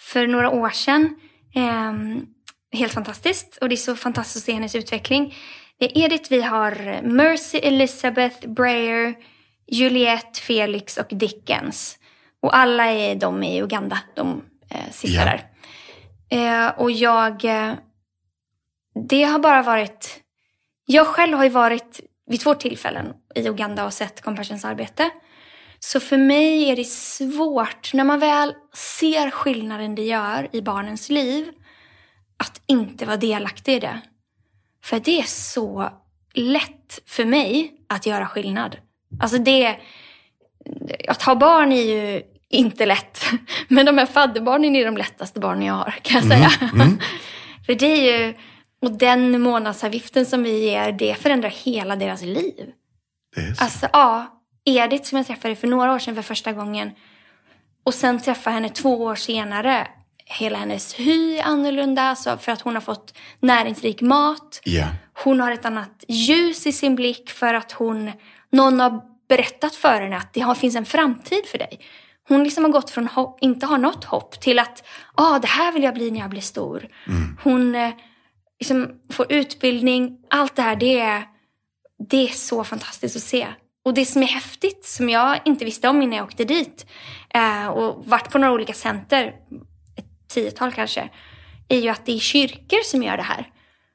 för några år sedan. Ehm, helt fantastiskt och det är så fantastiskt att se hennes utveckling. Det är Edith, vi har Mercy, Elizabeth, Breyer, Juliette, Felix och Dickens. Och alla är de i Uganda, de eh, sista Ja. där. Eh, och jag... Eh, det har bara varit... Jag själv har ju varit vid två tillfällen i Uganda och sett Compassions arbete. Så för mig är det svårt, när man väl ser skillnaden det gör i barnens liv, att inte vara delaktig i det. För det är så lätt för mig att göra skillnad. Alltså det... Att ha barn är ju inte lätt. Men de här fadderbarnen är de lättaste barnen jag har, kan jag säga. För det är ju... Och den månadsavgiften som vi ger, det förändrar hela deras liv. Det är så. Alltså ja, Edith som jag träffade för några år sedan för första gången. Och sen träffa henne två år senare. Hela hennes hy är annorlunda alltså för att hon har fått näringsrik mat. Ja. Hon har ett annat ljus i sin blick för att hon, någon har berättat för henne att det har, finns en framtid för dig. Hon liksom har gått från hopp, inte ha något hopp till att ah, det här vill jag bli när jag blir stor. Hon eh, liksom får utbildning. Allt det här, det är, det är så fantastiskt att se. Och det som är häftigt, som jag inte visste om innan jag åkte dit eh, och varit på några olika center, ett tiotal kanske, är ju att det är kyrkor som gör det här.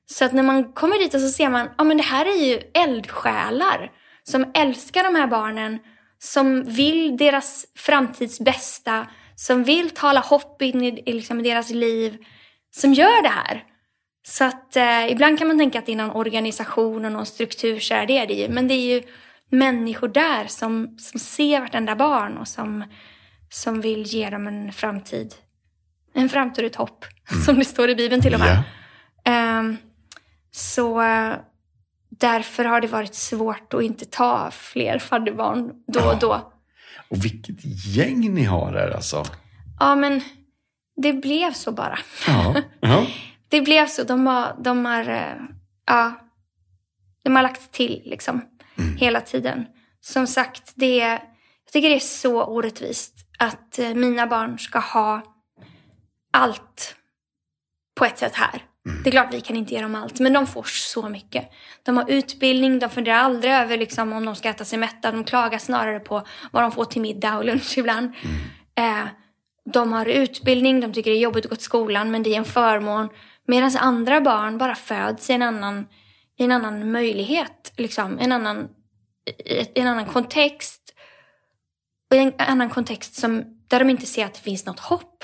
Så att när man kommer dit och så ser man, ja men det här är ju eldsjälar som älskar de här barnen, som vill deras framtids bästa, som vill tala hopp in i, liksom deras liv, som gör det här. Så att eh, ibland kan man tänka att det är någon organisation och någon struktur, så är det är det ju. Men det är ju människor där som, som ser vartenda barn och som, som vill ge dem en framtid. En framtid och ett hopp, som det står i Bibeln till och med. Ja. Ehm, så eh, därför har det varit svårt att inte ta fler fadderbarn då och då. Och vilket gäng ni har här alltså. Ja, men det blev så bara. Ja. ja. Det blev så. De har, de har, eh, ja, de har lagt till liksom hela tiden. Som sagt, det är, jag tycker det är så orättvist att eh, mina barn ska ha allt på ett sätt här. Det är klart vi kan inte ge dem allt, men de får så mycket. De har utbildning, de funderar aldrig över liksom, om de ska äta sig mätta. De klagar snarare på vad de får till middag och lunch ibland. Eh, de har utbildning, de tycker det är jobbigt att gå till skolan, men det är en förmån. Medan andra barn bara föds i en annan, i en annan möjlighet, liksom, en, annan, i en annan kontext. Och i en annan kontext som, där de inte ser att det finns något hopp.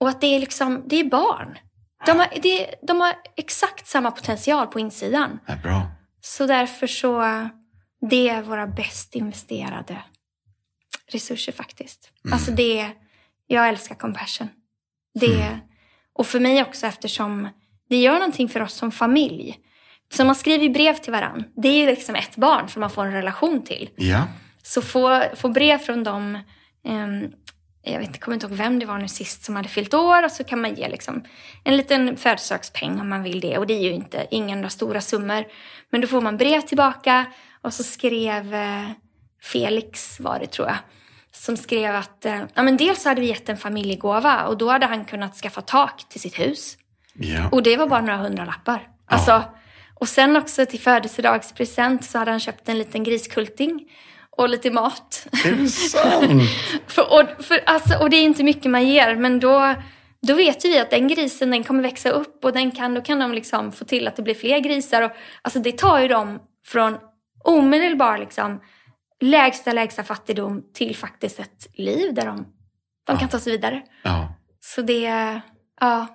Och att det är liksom, det är barn. De har, det, de har exakt samma potential på insidan. Är bra. Så därför så, det är våra bäst investerade resurser faktiskt. Alltså det jag älskar compassion. Det är, och för mig också eftersom det gör någonting för oss som familj. Så man skriver brev till varann. Det är ju liksom ett barn som man får en relation till. Ja. Så få, få brev från dem, ehm, jag vet inte, kommer inte ihåg vem det var nu sist som hade fyllt år och så kan man ge liksom en liten födelsedagspeng om man vill det. Och det är ju inte inga några stora summor. Men då får man brev tillbaka och så skrev eh, Felix, var det tror jag, som skrev att eh, ja, men dels hade vi gett en familjegåva och då hade han kunnat skaffa tak till sitt hus. Ja. Och det var bara några hundralappar. Alltså, och sen också till födelsedagspresent så hade han köpt en liten griskulting och lite mat. Är det sant? för, och, för, alltså, och det är inte mycket man ger, men då, då vet ju vi att den grisen den kommer växa upp och den kan, då kan de liksom få till att det blir fler grisar. Och, alltså, det tar ju dem från omedelbar liksom, lägsta, lägsta fattigdom till faktiskt ett liv där de De kan ta sig vidare. Ja. Så det, ja,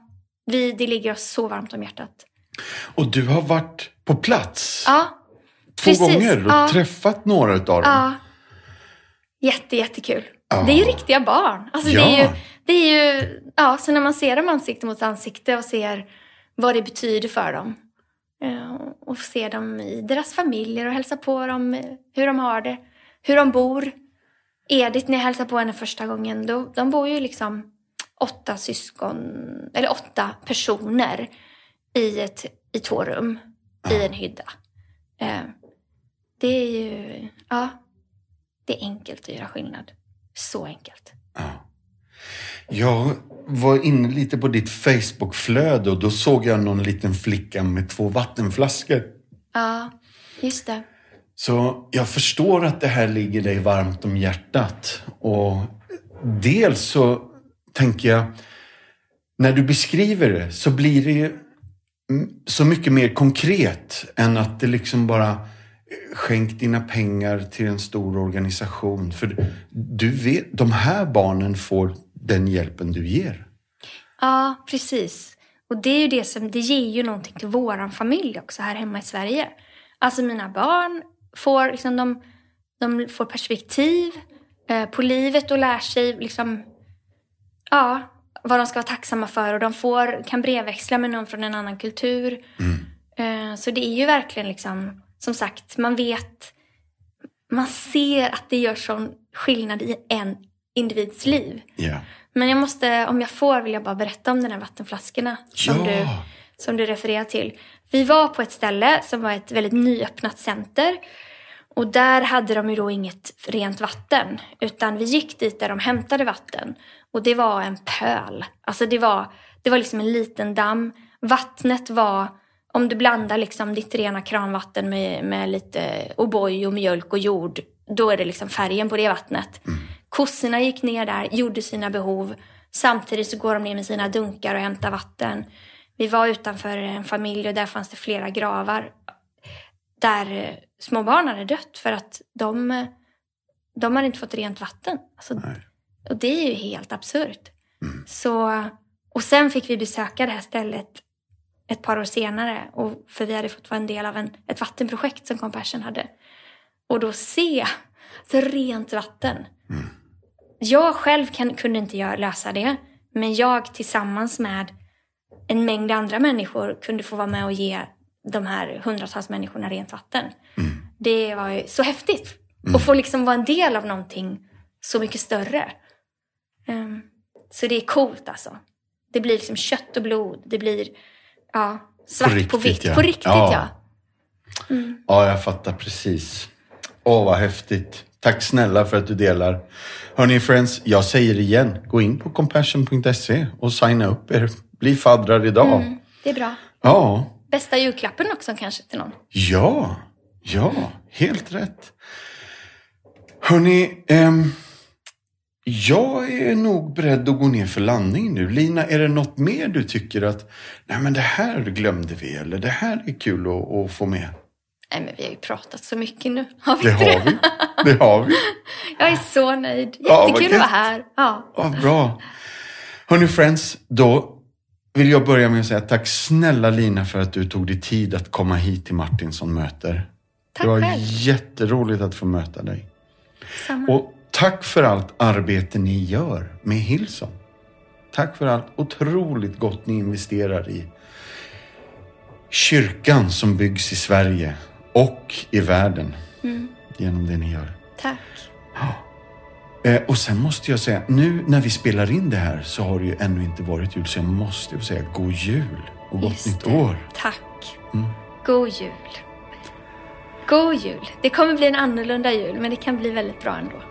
vi, det ligger oss så varmt om hjärtat. Och du har varit på plats Ja, två precis. gånger och Ja. träffat några av dem. ja. Jätte, jättekul. Ja. Det är ju riktiga barn. Alltså Ja. det är ju, det är ju, ja, så när man ser dem ansikte mot ansikte och ser vad det betyder för dem. eh, Och ser dem i deras familjer och hälsar på dem, eh, hur de har det, hur de bor. Edith, när jag hälsade på henne första gången, då, de bor ju liksom åtta syskon, eller åtta personer i, ett, i två rum i en hydda. Det är ju, ja, det är enkelt att göra skillnad. Så enkelt. Jag var inne lite på ditt Facebook-flöde och då såg jag någon liten flicka med två vattenflaskor. Ja, just det. Så jag förstår att det här ligger dig varmt om hjärtat. Och dels så tänker jag, när du beskriver det så blir det ju så mycket mer konkret än att det liksom bara skänk dina pengar till en stor organisation. För du vet, de här barnen får den hjälpen du ger. Ja, precis. Och det är ju det som, det ger ju någonting till våran familj också här hemma i Sverige. Alltså mina barn får, liksom, de, de får perspektiv eh, på livet och lär sig liksom, ja, vad de ska vara tacksamma för. Och de får, kan brevväxla med någon från en annan kultur. Eh, så det är ju verkligen liksom, som sagt, man vet, man ser att det gör sån skillnad i en individs liv. Ja. Men jag måste, om jag får, vill jag bara berätta om de här vattenflaskorna som, Ja. du, som du refererar till. Vi var på ett ställe som var ett väldigt nyöppnat center. Och där hade de ju då inget rent vatten. Utan vi gick dit där de hämtade vatten. Och det var en pöl. Alltså det var, det var liksom en liten damm. Vattnet var, om du blandar liksom ditt rena kranvatten med, med lite O'boy och mjölk och jord. Då är det liksom färgen på det vattnet. Kossorna gick ner där, gjorde sina behov. Samtidigt så går de ner med sina dunkar och hämtar vatten. Vi var utanför en familj och där fanns det flera gravar. Där små barn hade dött för att de, de hade inte fått rent vatten. Alltså, och det är ju helt absurt. Så, och sen fick vi besöka det här stället ett par år senare. Och, för vi hade fått vara en del av en, ett vattenprojekt som Compassion hade. Och då se så rent vatten. Jag själv kan, kunde inte göra, lösa det. Men jag tillsammans med en mängd andra människor kunde få vara med och ge de här hundratals människorna rent vatten. Det var så häftigt. Att få liksom vara en del av någonting så mycket större. Ehm, så det är coolt alltså. Det blir liksom kött och blod. Det blir ja, svart på, riktigt, vitt. ja. På riktigt Ja. ja. Ja, jag fattar precis. Åh, vad häftigt. Tack snälla för att du delar. Hörni friends, jag säger igen. Gå in på compassion.se och signa upp er. Bli faddrar idag. Mm, det är bra. Ja, Bästa julklappen också kanske till någon. ja, ja, helt rätt. Hörni, ehm, jag är nog beredd att gå ner för landning nu. Lina, är det något mer du tycker att, nej men det här glömde vi eller det här är kul att, att få med? Nej men vi har ju pratat så mycket nu. Har vi Det har vi. Det har vi. Jag är så nöjd. Ja, Jättekul att vara här. Ja. Vad bra. Hörni friends, då vill jag börja med att säga tack snälla Lina för att du tog dig tid att komma hit till Martinsson möter. Tack det var själv. jätteroligt att få möta dig. Samma. Och tack för allt arbete ni gör med Hillsong. Tack för allt otroligt gott ni investerar i kyrkan som byggs i Sverige och i världen genom det ni gör. Tack. Eh, och sen måste jag säga, nu när vi spelar in det här så har det ju ännu inte varit jul, så jag måste ju säga god jul och gott Just nytt det. år. Tack. God jul. God jul. Det kommer bli en annorlunda jul, men det kan bli väldigt bra ändå.